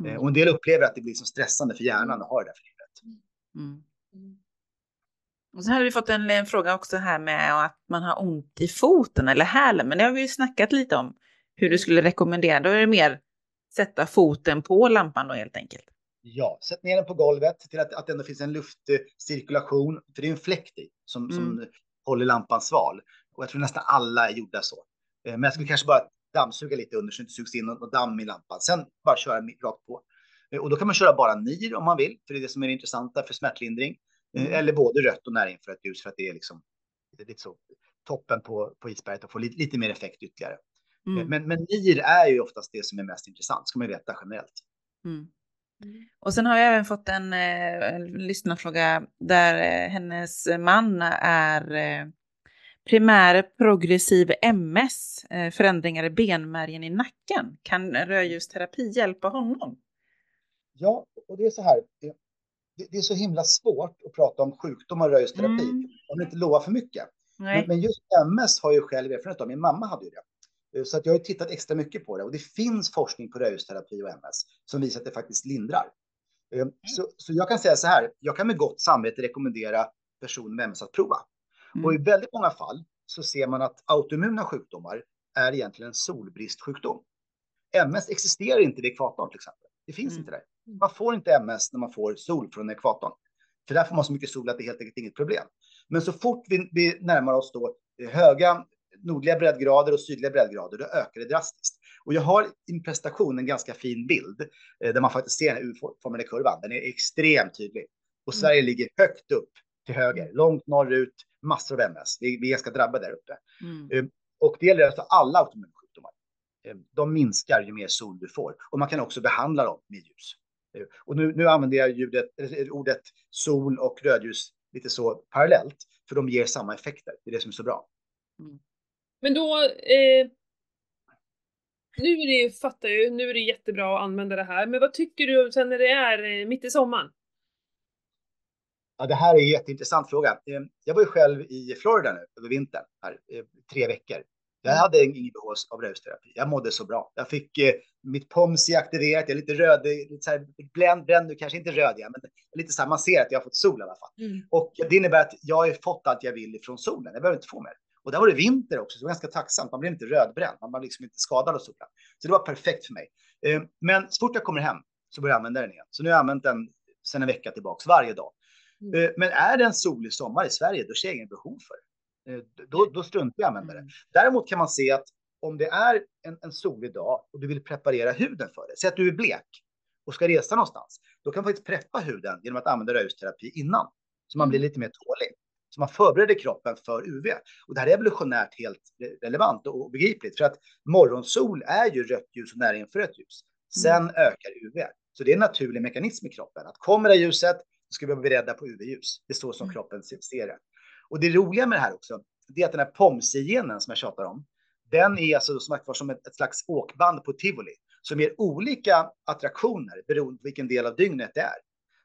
Mm. Och en del upplever att det blir så stressande för hjärnan att ha det där flimret. Mm. mm. Och så hade vi fått en, en, fråga också här med att man har ont i foten eller hälen, men det har vi ju snackat lite om hur du skulle rekommendera. Då är det mer sätta foten på lampan då helt enkelt. Ja, sätt ner den på golvet till att, att det ändå finns en luftcirkulation, för det är en fläkt i som, mm. som håller lampan sval. Och jag tror nästan alla är gjorda så. Eh, men jag skulle kanske bara dammsuga lite under så det inte sugs in något damm i lampan. Sen bara köra rakt på. Och då kan man köra bara NIR om man vill, för det är det som är det intressanta för smärtlindring. Mm. Eller både rött och närinfrött ljus för att det är liksom det är lite så toppen på, på isberget och få lite, lite mer effekt ytterligare. Mm. Men, men NIR är ju oftast det som är mest intressant, ska man veta generellt. Mm. Och sen har jag även fått en, eh, lyssnarfråga där eh, hennes man är eh, primär progressiv MS, förändringar i benmärgen i nacken. Kan rödljusterapi hjälpa honom? Ja, och det är så här. Det, det är så himla svårt att prata om sjukdom och rödljusterapi mm. om man inte lovar för mycket. Men, men, just MS har jag själv erfarenhet av. Min mamma hade ju det. Eh, så att jag har tittat extra mycket på det och det finns forskning på rödljusterapi och MS som visar att det faktiskt lindrar. Eh. Så, så jag kan säga så här, jag kan med gott samvete rekommendera personer med MS att prova. Mm. Och i väldigt många fall så ser man att autoimmuna sjukdomar är egentligen en solbristsjukdom. MS existerar inte vid ekvatorn till exempel. Det finns mm. inte där. Man får inte MS när man får sol från ekvatorn. För där får man så mycket sol att det helt enkelt inget problem. Men så fort vi, vi närmar oss då höga nordliga breddgrader och sydliga breddgrader, då ökar det drastiskt. Och jag har i min prestation en ganska fin bild eh, där man faktiskt ser den U-formade kurvan. Den är extremt tydlig. Och mm. Sverige ligger högt upp till höger, mm. långt norrut, massor av MS. Vi, vi är ganska drabbade där uppe. Mm. Eh, och det gäller alltså alla autoimmuna sjukdomar. Eh, de minskar ju mer sol du får och man kan också behandla dem med ljus. Och nu, nu använder jag ljudet, ordet sol och rödljus lite så parallellt, för de ger samma effekter. Det är det som är så bra. Mm. Men då, eh, nu är det, fattar ju, nu är det jättebra att använda det här, men vad tycker du sen när det är eh, mitt i sommaren? Ja, det här är en jätteintressant fråga. Eh, jag var ju själv i Florida nu över vintern, här, eh, tre veckor. Jag mm. hade ingen behov av rödsterapi. Jag mådde så bra. Jag fick eh, mitt POMSI aktiverat. Jag är lite röd, lite så här bränd, bränd kanske inte röd, men lite så här, man ser att jag har fått sol i alla fall. Mm. Och det innebär att jag har fått allt jag vill ifrån solen. Jag behöver inte få mer. Och där var det vinter också, så det var ganska tacksamt. Man blev inte rödbränd, man var liksom inte skadad av solen. Så det var perfekt för mig. Eh, men så fort jag kommer hem så börjar jag använda den igen. Så nu har jag använt den sedan en vecka tillbaka varje dag. Mm. Eh, men är det en solig sommar i Sverige, då ser jag ingen behov för det. Eh, då, då struntar jag i att använda det. Däremot kan man se att om det är en, en solig dag och du vill preparera huden för det, säg att du är blek och ska resa någonstans, då kan man faktiskt preppa huden genom att använda rödljusterapi innan, så man blir mm. lite mer tålig. Så man förbereder kroppen för UV. Och det här är evolutionärt helt relevant och begripligt, för att morgonsol är ju rött ljus och närinfrött ljus. Sen mm. ökar UV. Så det är en naturlig mekanism i kroppen, att kommer det ljuset, ska vi vara beredda på UV-ljus. Det är så som mm. kroppen ser det. Och det roliga med det här också, det är att den här POMSI-genen som jag tjatar om, den är alltså som ett, ett slags åkband på tivoli som ger olika attraktioner beroende på vilken del av dygnet det är.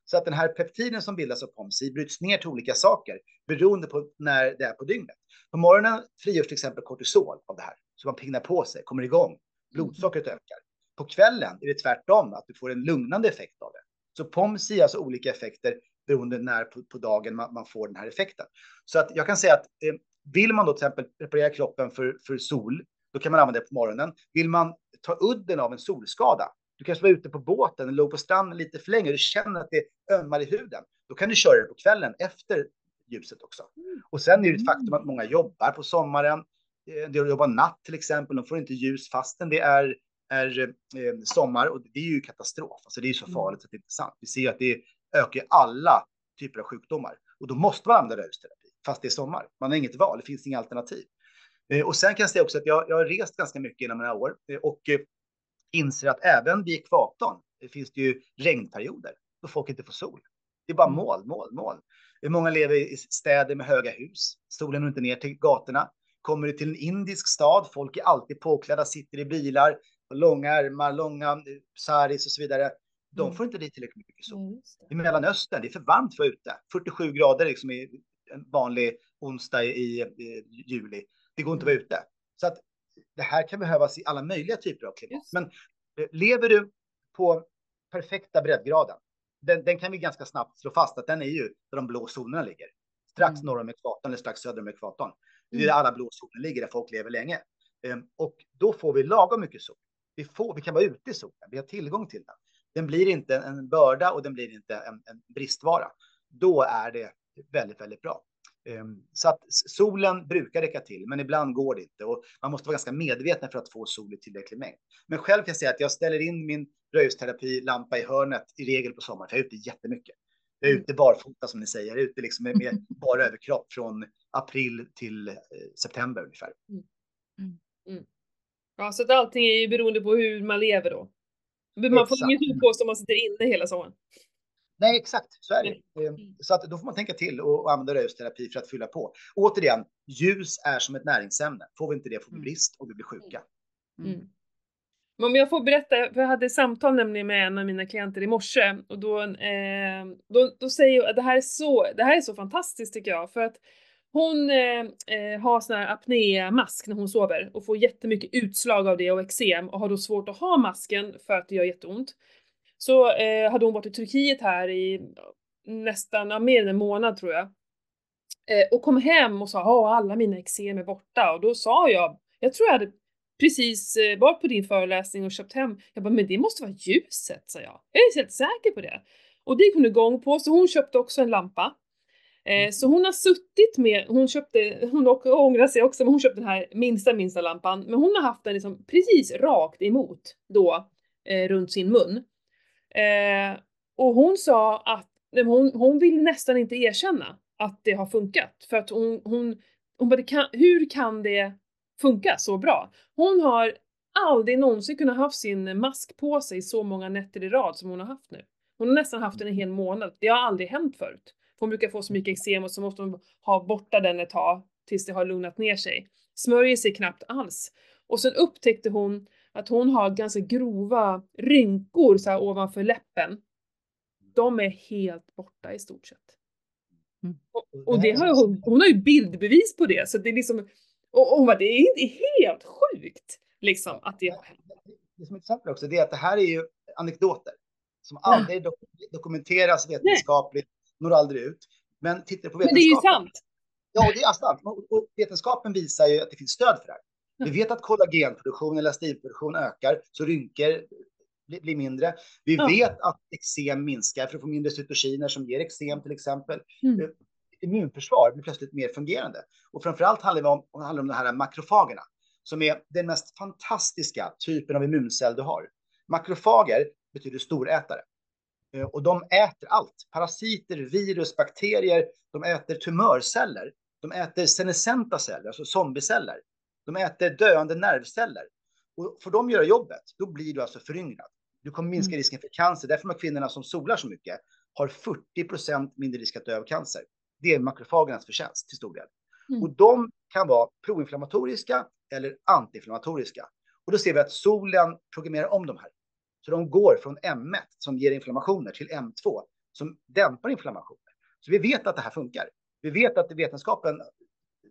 Så att den här peptiden som bildas av POMSI bryts ner till olika saker beroende på när det är på dygnet. På morgonen frigörs till exempel kortisol av det här, så man pignar på sig, kommer igång, blodsockret ökar. På kvällen är det tvärtom, att du får en lugnande effekt av det. Så POMSI har alltså olika effekter beroende när på, på dagen man, man, får den här effekten. Så att jag kan säga att eh, vill man då till exempel preparera kroppen för, för sol, då kan man använda det på morgonen. Vill man ta udden av en solskada, du kanske var ute på båten eller låg på stranden lite för länge och du känner att det ömmar i huden, då kan du köra det på kvällen efter ljuset också. Och sen är det ett faktum att många jobbar på sommaren. Eh, de jobbar natt till exempel, de får inte ljus fastän det är, är eh, sommar och det är ju katastrof. Alltså det är så farligt att det inte är sant. Vi ser att det ökar alla typer av sjukdomar och då måste man använda rörelseterapi fast det är sommar. Man har inget val, det finns inga alternativ. Eh, och sen kan jag säga också att jag, jag har rest ganska mycket inom några år eh, och inser att även vid ekvatorn finns det ju regnperioder då folk inte får sol. Det är bara mm. moln, moln, moln. Många lever i städer med höga hus. Solen når inte ner till gatorna. Kommer du till en indisk stad, folk är alltid påklädda, sitter i bilar, långa ärmar, långa saris och så vidare. De mm. får inte dit tillräckligt mycket sol. I Mellanöstern, det är för varmt för att vara ute. 47 grader liksom i en vanlig onsdag i, i juli. Det går inte att vara ute. Så att det här kan behövas i alla möjliga typer av klimat. Men eh, lever du på perfekta breddgraden, den, den, kan vi ganska snabbt slå fast att den är ju där de blå zonerna ligger. Strax mm. norr om ekvatorn eller strax söder om ekvatorn. Det är där mm. alla blå zoner ligger, där folk lever länge. Um, och då får vi lagom mycket sol. Vi, får, vi kan vara ute i solen, vi har tillgång till den. Den blir inte en börda och den blir inte en, en bristvara. Då är det väldigt, väldigt bra. Ehm, så att solen brukar räcka till, men ibland går det inte och man måste vara ganska medveten för att få sol i tillräcklig mängd. Men själv kan jag säga att jag ställer in min röjsterapilampa i hörnet i regel på sommaren, för jag är ute jättemycket. Jag är mm. ute barfota som ni säger, jag är ute liksom med, med bara överkropp från april till eh, september ungefär. Mm. Mm. Mm. Ja, så att allting är ju beroende på hur man lever då. Men man får inget på sig om man sitter inne hela sommaren. Nej, exakt så är det. Ehm, så att då får man tänka till och använda röjsterapi för att fylla på. Återigen, ljus är som ett näringsämne. Får vi inte det får vi brist och vi blir sjuka. Mm. Om jag får berätta, för jag hade samtal nämligen med en av mina klienter i morse och då, eh, då, då säger jag att det här är så, det här är så fantastiskt tycker jag för att hon eh, eh, har sån här apnémask när hon sover och får jättemycket utslag av det och eksem och har då svårt att ha masken för att det gör jätteont. Så eh, hade hon varit i Turkiet här i nästan, ja, mer än en månad tror jag. Eh, och kom hem och sa att alla mina eksem är borta och då sa jag, jag tror jag hade precis eh, varit på din föreläsning och köpt hem. Jag bara, men det måste vara ljuset, sa jag. Jag är helt säker på det. Och det gick hon igång på, så hon köpte också en lampa. Eh, mm. så hon har suttit med, hon köpte, hon ångrar sig också, men hon köpte den här minsta minsta lampan. Men hon har haft den liksom precis rakt emot då, eh, runt sin mun. Eh, och hon sa att hon, hon vill nästan inte erkänna att det har funkat. För att hon, hon, hon bara, kan, hur kan det funka så bra? Hon har aldrig någonsin kunnat haft sin mask på sig så många nätter i rad som hon har haft nu. Hon har nästan haft den en hel månad. Det har aldrig hänt förut. Hon brukar få så mycket eksem och så måste hon ha borta den ett tag tills det har lugnat ner sig. Smörjer sig knappt alls. Och sen upptäckte hon att hon har ganska grova rynkor så här ovanför läppen. De är helt borta i stort sett. Mm. Och, och, det har hon, hon har ju bildbevis på det så det är liksom, och, och hon bara, det är helt sjukt liksom att det har hänt. Det som är intressant också det är att det här är ju anekdoter som aldrig ja. dokumenteras vetenskapligt, når aldrig ut. Men tittar på vetenskapen. Men det är ju sant. Ja, det är sant. Och vetenskapen visar ju att det finns stöd för det här. Vi vet att kollagenproduktion, elastinproduktion ökar, så rynkor blir mindre. Vi ja. vet att eksem minskar för att få mindre cytokiner som ger eksem till exempel. Mm. Eh, immunförsvar blir plötsligt mer fungerande. Och framförallt handlar det om, handlar om de här makrofagerna som är den mest fantastiska typen av immuncell du har. Makrofager betyder storätare. Eh, och de äter allt. Parasiter, virus, bakterier. De äter tumörceller. De äter senescenta celler, alltså zombieceller. De äter döende nervceller. Och får de göra jobbet, då blir du alltså föryngrad. Du kommer minska mm. risken för cancer. Därför de kvinnorna som solar så mycket har 40 procent mindre risk att dö av cancer. Det är makrofagernas förtjänst till stor del. Mm. Och de kan vara proinflammatoriska eller antiinflammatoriska. Och då ser vi att solen programmerar om de här. Så de går från M1 som ger inflammationer till M2 som dämpar inflammationer. Så vi vet att det här funkar. Vi vet att vetenskapen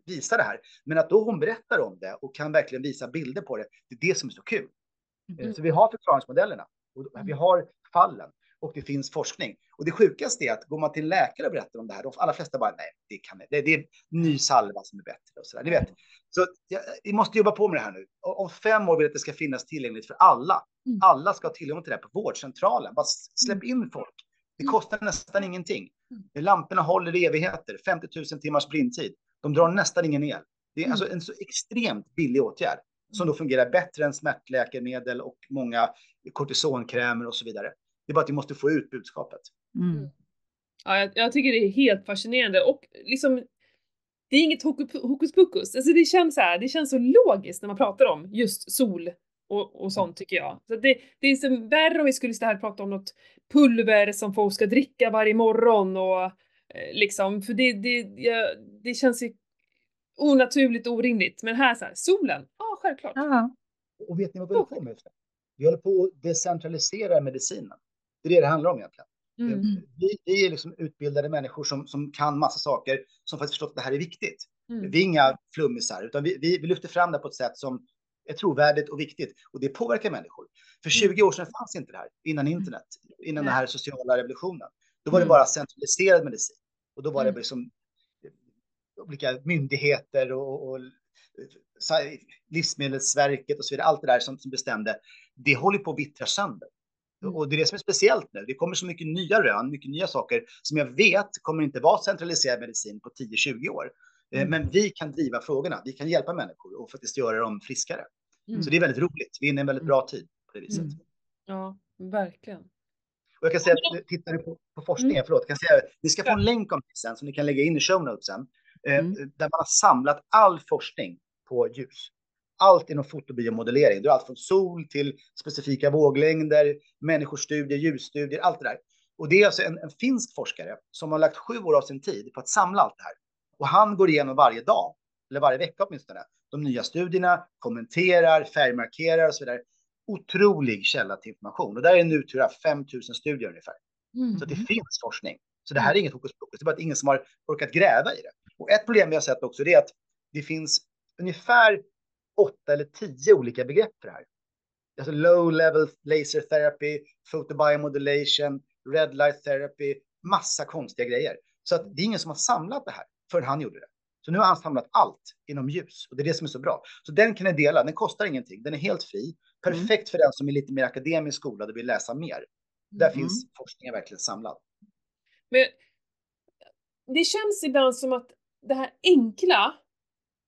visa det här. Men att då hon berättar om det och kan verkligen visa bilder på det, det är det som är så kul. Mm. Så vi har förklaringsmodellerna och vi mm. har fallen och det finns forskning. Och det sjukaste är att går man till läkare och berättar om det här, de alla flesta bara nej, det kan det, det är ny salva som är bättre och så där. Ni vet. Så ja, vi måste jobba på med det här nu. Om fem år vill jag att det ska finnas tillgängligt för alla. Mm. Alla ska ha tillgång till det här på vårdcentralen. Bara släpp mm. in folk. Det kostar nästan ingenting. Lamporna håller i evigheter, 50 000 timmars blindtid. De drar nästan ingen el. Det är mm. alltså en så extremt billig åtgärd som då fungerar bättre än smärtläkemedel och många kortisonkrämer och så vidare. Det är bara att vi måste få ut budskapet. Mm. mm. Ja, jag, jag, tycker det är helt fascinerande och liksom det är inget hokus pokus. Alltså det känns så här, det känns så logiskt när man pratar om just sol och, och sånt tycker jag. Så det, det är så värre om vi skulle stå här och prata om något pulver som folk ska dricka varje morgon och Eh, liksom, för det, det, ja, det känns ju onaturligt orimligt. Men här så här, solen, ja självklart. Aha. Och vet ni vad vi håller på med? Vi håller på att decentralisera medicinen. Det är det det handlar om egentligen. Mm. Vi, vi, är liksom utbildade människor som, som kan massa saker, som faktiskt förstått att det här är viktigt. Mm. Vi är inga flummisar, utan vi, vi, vi, lyfter fram det på ett sätt som är trovärdigt och viktigt. Och det påverkar människor. För 20 mm. år sedan fanns inte det här, innan mm. internet, innan den här sociala revolutionen. Då var det mm. bara centraliserad medicin. Och då var det liksom olika myndigheter och, och Livsmedelsverket och så vidare, allt det där som, som bestämde. Det håller på att vittra sönder. Mm. Och det är det som är speciellt nu. Det kommer så mycket nya rön, mycket nya saker som jag vet kommer inte vara centraliserad medicin på 10-20 år. Eh, mm. Men vi kan driva frågorna, vi kan hjälpa människor och faktiskt göra dem friskare. Mm. Så det är väldigt roligt. Vi är inne i en väldigt mm. bra tid på det viset. Mm. Ja, verkligen. Och jag kan säga att tittar du på, på forskningen, mm. förlåt, kan säga, ni ska få en länk om det sen som ni kan lägga in i show notesen. Eh, mm. Där man har samlat all forskning på ljus. Allt inom fotobiomodellering. Det är allt från sol till specifika våglängder, människostudier, ljusstudier, allt det där. Och det är alltså en, en finsk forskare som har lagt sju år av sin tid på att samla allt det här. Och han går igenom varje dag, eller varje vecka åtminstone, de nya studierna, kommenterar, färgmarkerar och så vidare. Otrolig källa till information. Och där är nu tror jag 5000 studier ungefär. Mm. Så det finns forskning. Så det här är inget hokus pokus, det är bara att ingen som har orkat gräva i det. Och ett problem vi har sett också är att det finns ungefär åtta eller tio olika begrepp för det här. Alltså low level laser therapy, photobiomodulation, red light therapy, massa konstiga grejer. Så att det är ingen som har samlat det här förrän han gjorde det. Så nu har han samlat allt inom ljus och det är det som är så bra. Så den kan ni dela, den kostar ingenting, den är helt fri. Perfekt mm. för den som är lite mer akademiskt skolad och vill läsa mer. Där mm. finns forskningen verkligen samlad. Men det känns ibland som att det här enkla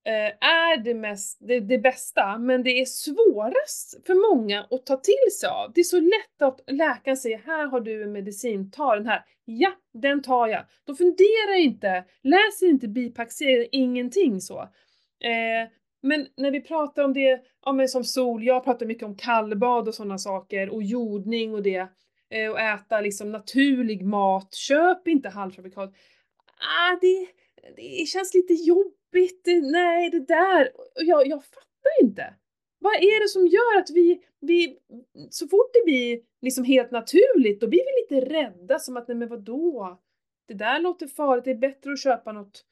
Eh, är det, mest, det, det, bästa, men det är svårast för många att ta till sig av. Det är så lätt att läkaren säger här har du en medicin, ta den här. Ja, den tar jag. Då funderar jag inte, läser inte bipackserie, ingenting så. Eh, men när vi pratar om det, ja men som sol, jag pratar mycket om kallbad och sådana saker och jordning och det. Eh, och äta liksom naturlig mat, köp inte halvfabrikat. Ah, det, det känns lite jobbigt, nej det där, jag, jag fattar inte. Vad är det som gör att vi, vi, så fort det blir liksom helt naturligt, då blir vi lite rädda som att nej men vadå? Det där låter farligt, det är bättre att köpa något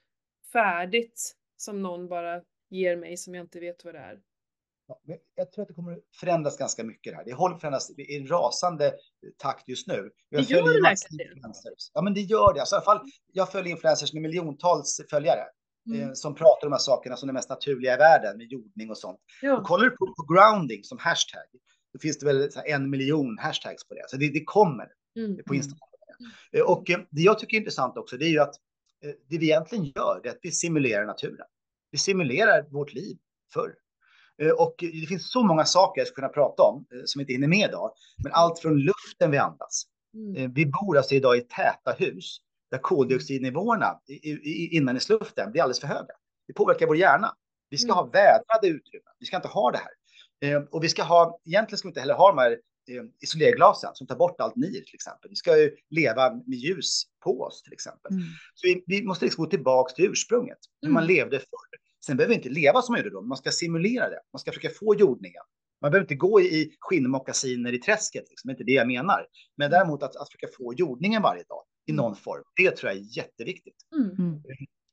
färdigt som någon bara ger mig som jag inte vet vad det är. Ja, jag tror att det kommer förändras ganska mycket här. Det håller förändras i en rasande takt just nu. Jag det gör det verkligen. Ja, men det gör det. Alltså, i alla fall, jag följer influencers med miljontals följare. Mm. Eh, som pratar om de här sakerna som är mest naturliga i världen med jordning och sånt. Ja. Och kollar du på, på grounding som hashtag, då finns det väl en miljon hashtags på det. Så det, det kommer mm. på Instagram. Mm. Och eh, det jag tycker är intressant också, det är ju att eh, det vi egentligen gör, det är att vi simulerar naturen. Vi simulerar vårt liv förr. Eh, och det finns så många saker jag skulle kunna prata om eh, som inte hinner med idag. Men allt från luften vi andas. Mm. Eh, vi bor alltså idag i täta hus där koldioxidnivåerna i inandningsluften blir alldeles för höga. Det påverkar vår hjärna. Vi ska mm. ha vädrade utrymmen. Vi ska inte ha det här. Och vi ska ha, egentligen ska vi inte heller ha de här isolerglasen som tar bort allt NIR till exempel. Vi ska ju leva med ljus på oss till exempel. Mm. Så vi, vi, måste liksom gå tillbaka till ursprunget, hur man mm. levde förr. Sen behöver vi inte leva som man gjorde då, man ska simulera det. Man ska försöka få jordningen. Man behöver inte gå i skinnmockasiner i träsket, liksom. det är inte det jag menar. Men mm. däremot att, att försöka få jordningen varje dag i mm. någon form, det tror jag är jätteviktigt. Mm.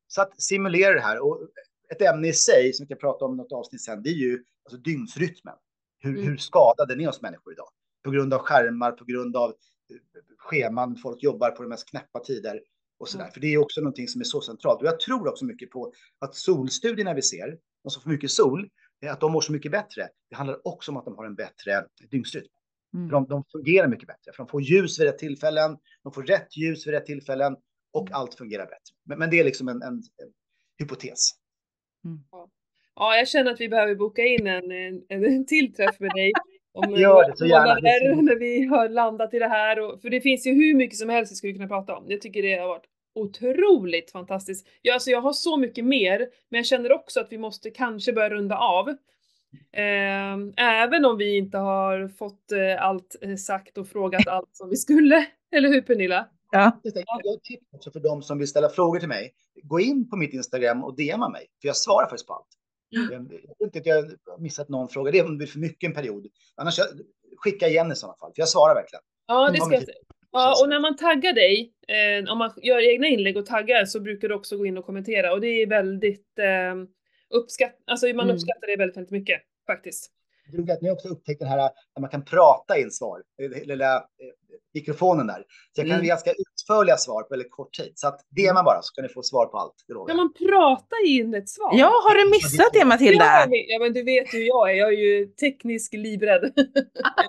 Så att simulera det här. Och ett ämne i sig som vi kan prata om något avsnitt sen, det är ju alltså dygnsrytmen. Hur, mm. hur skadad den är hos människor idag. På grund av skärmar, på grund av eh, scheman, folk jobbar på de mest knäppa tider och så där. För det är också någonting som är så centralt. Och jag tror också mycket på att solstudierna vi ser, de som får mycket sol, att de mår så mycket bättre. Det handlar också om att de har en bättre dygnsrytm. Mm. De, de fungerar mycket bättre, för de får ljus vid rätt tillfällen, de får rätt ljus vid rätt tillfällen och mm. allt fungerar bättre. Men, men det är liksom en, en, en hypotes. Mm. Ja, jag känner att vi behöver boka in en, en, en till träff med dig om Gör det så gärna. när vi har landat i det här. Och, för det finns ju hur mycket som helst vi skulle kunna prata om. Jag tycker det har varit otroligt fantastiskt. Ja, alltså jag har så mycket mer, men jag känner också att vi måste kanske börja runda av. Eh, även om vi inte har fått eh, allt eh, sagt och frågat allt som vi skulle. Eller hur Pernilla? Ja. Jag tips också för de som vill ställa frågor till mig. Gå in på mitt Instagram och DMa mig, för jag svarar faktiskt på allt. Mm. Jag tror inte att jag har missat någon fråga. Det är om det blir för mycket en period. Annars skicka igen i sådana fall, för jag svarar verkligen. Ja, det ska jag säga. Ja, och när man taggar dig, eh, om man gör egna inlägg och taggar så brukar du också gå in och kommentera och det är väldigt eh, uppskatt, alltså man mm. uppskattar det väldigt, väldigt mycket faktiskt. Du vet, nu har jag också upptäckt den här när man kan prata in svar, eh, lilla eh, mikrofonen där. Så jag kan Mm. ganska utförliga svar på väldigt kort tid. Så att DMa bara så kan ni få svar på allt. Det Kan jag. man prata in ett svar? Ja, har du missat det Ja, Matilda? men- ja men du vet hur jag är, jag är ju teknisk livrädd.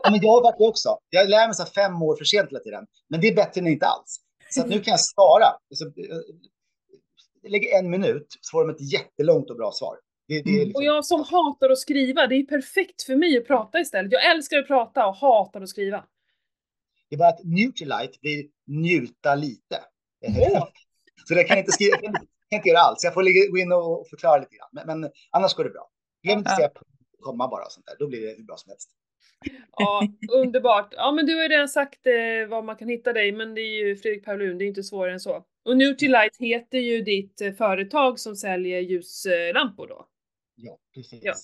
Ja, men jag har varit det också. Jag lär mig så fem år för sent hela tiden. Men det är bättre än inte alls. Så att nu kan jag svara. Lägger en minut så får de ett jättelångt och bra svar. Det, det Mm. liksom, Och jag som hatar att skriva, det är perfekt för mig att prata istället. Jag älskar att prata och hatar att skriva. Det är bara att Nutrilite blir njuta lite. Åh. så det kan jag inte skriva, jag kan, inte göra allt. Så jag får gå in och förklara lite grann. Men, men annars går det bra. Glöm inte att säga komma bara och sånt där. Då blir det hur bra som helst. Ja, underbart. Ja men du har ju redan sagt eh, var man kan hitta dig, men det är ju Fredrik Paulun, det är inte svårare än så. Och Nutrilite heter ju ditt eh, företag som säljer ljuslampor då. Ja, precis. Ja.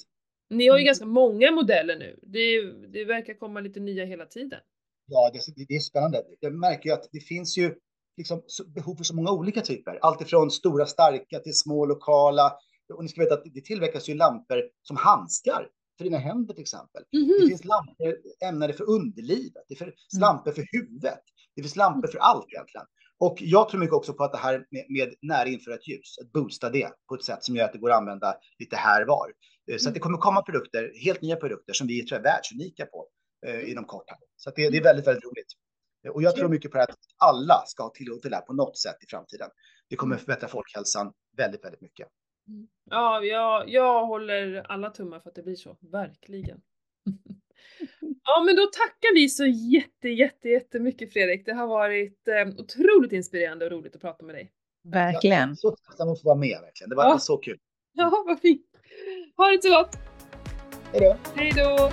Ni har ju Mm. ganska många modeller nu. Det, det verkar komma lite nya hela tiden. Ja, det, det- är spännande. Jag märker ju att det finns ju liksom behov för så många olika typer. Allt ifrån stora starka till små lokala. Och ni ska veta att det tillverkas ju lampor som handskar för dina händer till exempel. Det finns lampor ämnade för underlivet. Det finns lampor för huvudet. Det finns lampor för allt egentligen. Och jag tror mycket också på att det här med, med nära infrarött ljus, att boosta det på ett sätt som gör att det går att använda lite här var. Eh, Så att det kommer komma produkter, helt nya produkter som vi tror är världsunika på eh, inom kort. Här. Så det, det är väldigt, väldigt roligt. Eh, Och jag tror mycket på att alla ska ha tillgång till det här på något sätt i framtiden. Det kommer förbättra folkhälsan väldigt, väldigt mycket. Ja, jag, jag håller alla tummar för att det blir så. Verkligen. ja, men då tackar vi så jätte, jätte, jättemycket Fredrik. Det har varit eh, otroligt inspirerande och roligt att prata med dig. Verkligen. Så tacksam att få vara med verkligen. Det var Ja. så kul. Ja, vad fint. Ha det så gott. Hej då! Hej då!